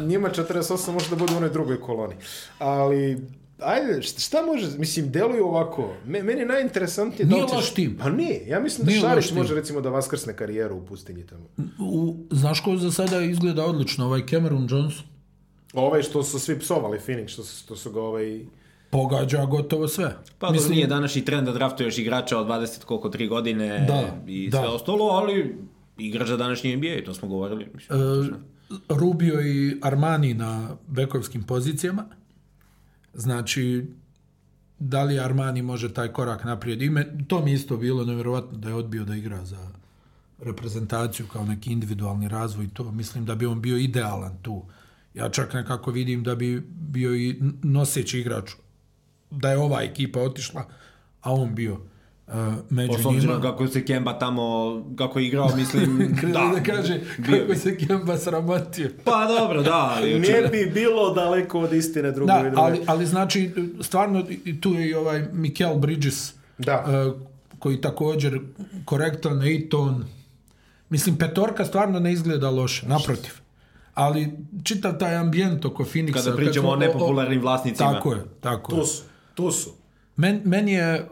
njima 48 možda bude u onoj drugoj koloni. Ali ajde, šta može, mislim, deluju ovako. Me, meni je najinteresantnije... Da nije da loš tim. Pa ne, ja mislim da Šarić može recimo da vaskrsne karijeru u pustinji tamo. U, znaš ko za sada izgleda odlično, ovaj Cameron Johnson? Ovaj što su svi psovali, Phoenix, što su, što su ga ovaj... Pogađa gotovo sve. Pa Mislim... nije današnji trend da draftuješ igrača od 20 koliko 3 godine da, i da. sve da. ostalo, ali igrač za današnji NBA, to smo govorili. Mislim, e, Rubio i Armani na bekovskim pozicijama. Znači, da li Armani može taj korak naprijed? Ime, to mi isto bilo nevjerovatno da je odbio da igra za reprezentaciju kao neki individualni razvoj. To mislim da bi on bio idealan tu. Ja čak nekako vidim da bi bio i noseći igrač. Da je ova ekipa otišla, a on bio Uh, među Pošto njima... kako se Kemba tamo, kako je igrao, mislim... da, da kaže bio kako se Kemba sramotio. pa dobro, da. Ali ne bi bilo daleko od istine drugo da, ali, ali znači, stvarno tu je i ovaj Mikel Bridges da. Uh, koji također korektan i ton. Mislim, petorka stvarno ne izgleda loše, naprotiv. Ali čitav taj ambijent oko Phoenixa... Kada pričamo kad o nepopularnim vlasnicima. Tako je, tako je. Tu su, tu su. Men, meni je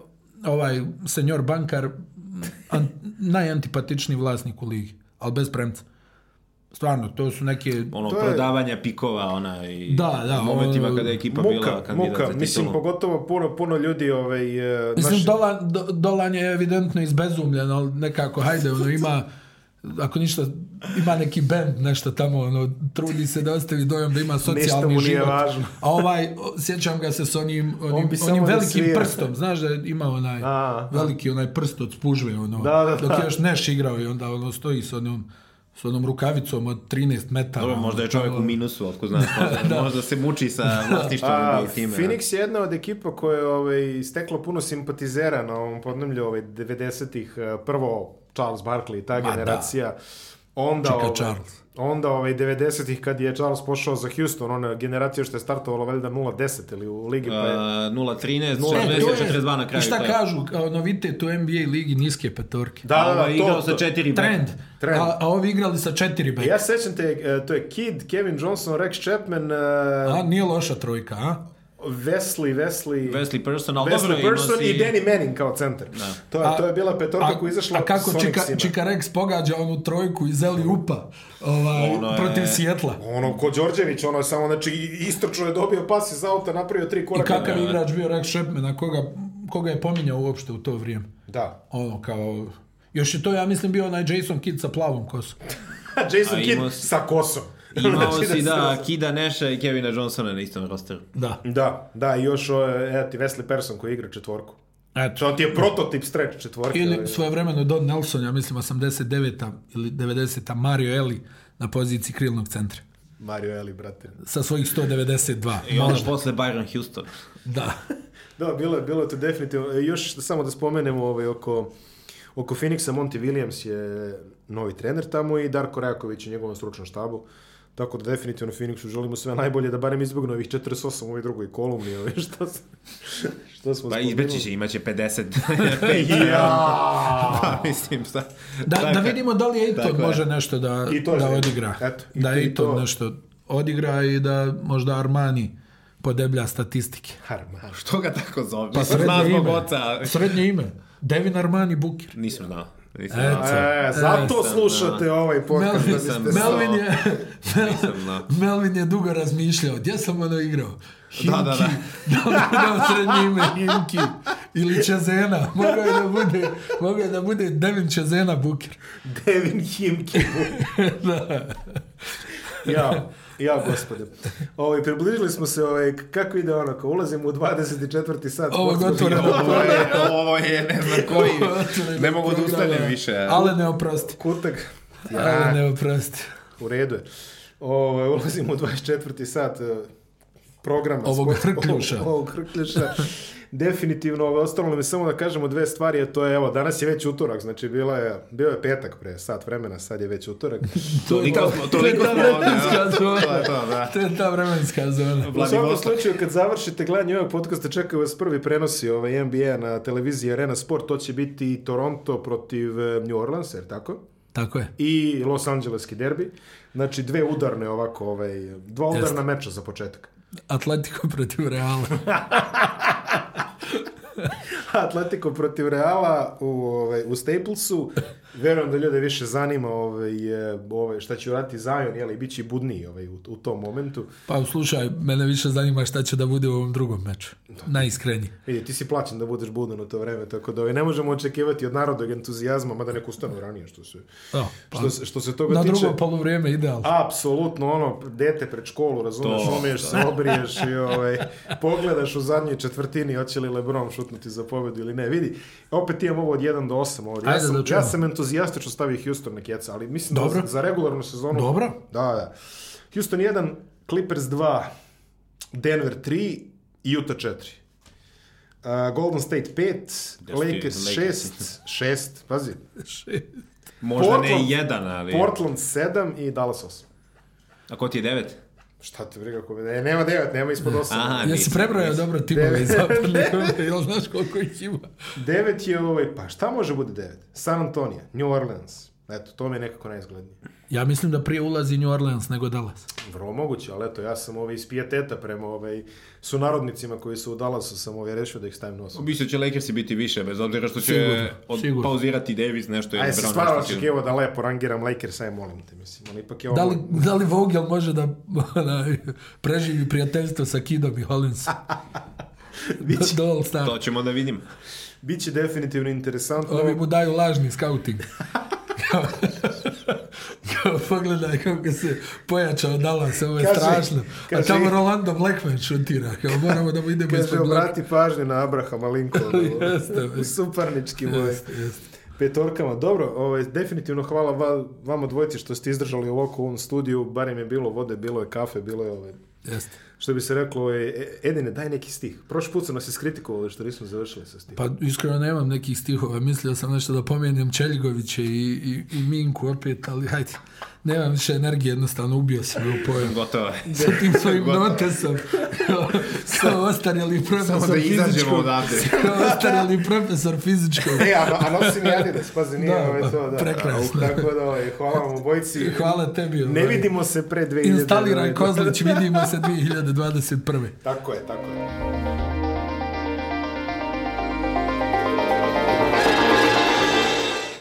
ovaj senjor bankar an, najantipatičniji vlasnik u ligi, ali bez premca. Stvarno, to su neke... Ono, to prodavanja je... pikova, ona i... Da, da. Momentima kada je ekipa muka, bila kandidat muka. za Mislim, pogotovo puno, puno ljudi... Ovaj, e, Mislim, naši... Dolan, do, Dolan je evidentno izbezumljen, ali nekako, hajde, ono, ima ako ništa, ima neki bend, nešto tamo, ono, trudi se da ostavi dojam da ima socijalni mu nije život. Važno. A ovaj, sjećam ga se s onim, onim, On onim da velikim prstom, znaš da ima onaj a, veliki onaj prst od spužve, ono, da, da, dok je da. još Neš igrao i onda ono stoji s onom, s onom rukavicom od 13 metara. Dobro, možda je čovjek u minusu, otko znaš, možda, da. možda se muči sa vlasništvom i time. Phoenix je jedna od ekipa koja je ovaj, steklo puno simpatizera na ovom podnemlju ovaj, 90-ih, eh, prvo Charles Barkley i ta Ma da. generacija. Da. Onda, Čeka ovaj, Charles. Onda ovaj 90-ih kad je Charles pošao za Houston, ona generacija što je startovala valjda 0 ili u ligi pa je... Uh, 0 na kraju. I šta taj. kažu, kao novite tu NBA ligi niske petorke. Da, da, da, igrao to, sa četiri trend. trend. A, a ovi igrali sa četiri beka. Ja sećam te, e, to je Kid, Kevin Johnson, Rex Chapman... Uh... A, nije loša trojka, a? Vesli, Vesli... Vesli Person, ali Vesli dobro Person si... i Danny Manning kao centar. Da. To, je, a, to je bila petorka koja izašla A kako Čika, Čika Rex pogađa onu trojku iz Eli Upa ovaj, ono protiv je... Sijetla. Ono, ko Đorđević, ono je samo, znači, istočno je dobio pas iz auta, napravio tri koraka. I kakav da, igrač bio Rex Shepman, a koga, koga je pominjao uopšte u to vrijeme. Da. Ono, kao... Još je to, ja mislim, bio onaj Jason Kidd sa plavom kosom. Jason Kidd sa kosom. Imao znači, si, da, da Kida Neša i Kevina Johnsona na istom rosteru. Da. Da, da, i još, evo ti, Wesley Person koji igra četvorku. Eto. To ti je prototip stretch četvorke. Ili ali... svoje vremeno Don Nelson, ja mislim 89-a ili 90-a Mario Eli na poziciji krilnog centra. Mario Eli, brate. Sa svojih 192. I onda posle Byron Houston. da. da, bilo, bilo je to definitivno. E, još samo da spomenemo ovaj, oko, oko Phoenixa, Monty Williams je novi trener tamo i Darko Rajaković je njegovom stručnom štabu. Uh, Tako da definitivno Phoenixu želimo sve najbolje da barem izbognu ovih 48 u ovoj drugoj kolumni, ali šta, se, šta smo... Pa izbeći će, imaće 50. ja! pa mislim, šta... Da, tako, da dakle, vidimo da li je i to može nešto da, I to da odigra. Eto, i da je i to nešto odigra i da možda Armani podeblja statistike. Armani. Što ga tako zove? Pa srednje ime. Oca. Srednje ime. Devin Armani Bukir. Nisam znao. Nisam e, e, zato nisam slušate na... ovaj podcast. Da Melvin, da biste Melvin, je, Melvin je dugo razmišljao. Gdje sam ono igrao? Da, da, Himki. Da, da, da. da li sred njime Himki ili Čezena. Mogao je da bude, mogao da bude Devin Čezena Buker. Devin Himki Buker. da. Ja. Ja, gospode. Ovo, ovaj, približili smo se, ovaj, kako ide ono, kao ulazimo u 24. sat. Ovo, gotovo, ovo je, ovo je, ne znam koji, ne mogu da ustanem više. Ale ne oprosti. Kutak. Ja. Ale ne oprosti. U redu je. Ovo, ovaj, ulazimo u 24. sat eh, programa. Ovog hrkljuša. Ovog hrkljuša definitivno, ostalo nam je samo da kažemo dve stvari, a to je, evo, danas je već utorak, znači bila je, bio je petak pre sat vremena, sad je već utorak. toliko smo, toliko smo, da, to je to, da. To je ta vremenska zona. U svakom slučaju, kad završite gledanje ovog podcasta, čekaju vas prvi prenosi ovaj NBA na televiziji Arena Sport, to će biti Toronto protiv eh, New Orleans, jer tako? Tako je. I Los Angeleski derbi. Znači, dve udarne ovako, ovaj, dva udarna Jeste. meča za početak. Atletico protiv Reala. Atletico protiv Reala u, ovaj, u Staplesu. Verujem da ljude više zanima ovaj, e, ovaj, šta će uraditi Zion, jel, i bit će budniji ovaj, u, u tom momentu. Pa slušaj, mene više zanima šta će da bude u ovom drugom meču. Da. Najiskrenji. Vidi, ti si plaćen da budeš budan u to vreme, tako da ovaj, ne možemo očekivati od narodnog entuzijazma, mada nek ustanu ranije što se, da, pa, što, što se toga na tiče. Na drugo polovrijeme idealno. Apsolutno, ono, dete pred školu, razumeš, to, omiješ da. se, obriješ i ovaj, pogledaš u zadnjoj četvrtini hoće li Lebron šutnuti za pobedu ili ne. Vidi, opet imam ovo od 1 do 8 ovdje. Ajde, ja sam, da ja sam entuzijac entuzijastično stavio Houston na kjeca, ali mislim da Dobro. da za regularnu sezonu... Dobro. Da, da. Houston 1, Clippers 2, Denver 3, Utah 4. Uh, Golden State 5, Lakers 6, 6, pazi. 6. Možda Portland, ne jedan, ali... Portland 7 i Dallas 8. A ko ti je 9? Šta te briga ko je e, nema devet, nema ispod osam. Aha, ja se prebrojao dobro timove iz zapadne konferencije, jel znaš koliko ih ima? Devet je ovaj, pa šta može bude devet? San Antonio, New Orleans, Eto, to mi je nekako najizglednije. Ja mislim da prije ulazi New Orleans nego Dallas. Vrlo moguće, ali eto, ja sam ovaj, iz pijeteta prema ovaj, sunarodnicima koji su u Dallasu, sam ovaj, rešio da ih stavim nosom. Mislim će Lakers biti više, bez obzira što će sigurno, pauzirati Davis nešto. Ajde, se stvarno očekivao da lepo rangiram Lakers, aj molim te, mislim. Ali ipak je ovo... Da li, da li Vogel može da, da preživi prijateljstvo sa Kidom i Hollins? Biće, do, do to ćemo da vidim. Biće definitivno interesantno. Ovi mu daju lažni scouting. kao, pogledaj kako se pojačao Dallas, ovo je kaže, strašno. A tamo Rolando Blackman šutira, kao moramo da mu idemo kaže, obrati pažnju na Abrahama Lincolna. jeste, u suparnički moj. Jeste, jeste. Petorkama, dobro, ovaj, definitivno hvala va, vama dvojici što ste izdržali u Loku ovom studiju, barem je bilo vode, bilo je kafe, bilo je ovaj, jeste što bi se reklo, je, e, Edine, daj neki stih. Prošli put sam nas iskritikovali što nismo završili sa stihom. Pa iskreno nemam nekih stihova, mislio sam nešto da pomenem Čeljigoviće i, i, i Minku opet, ali hajde, nemam više energije, jednostavno ubio sam ga u pojem. Gotovo je. Sa tim svojim notesom, sa da ostarjeli profesor Samo da izađemo odavde. Sa ostarjeli profesor fizičkog. e, a, a nosim i Adidas, pazi, nije da, ove ovaj pa, to, da. da prekrasno. Tako da, ovaj, hvala vam obojici. Hvala tebi. Ovaj. Ne vidimo se pre 2000. Instaliraj ovaj. Kozlić, vidimo se 2000. 2021. Tako je, tako je.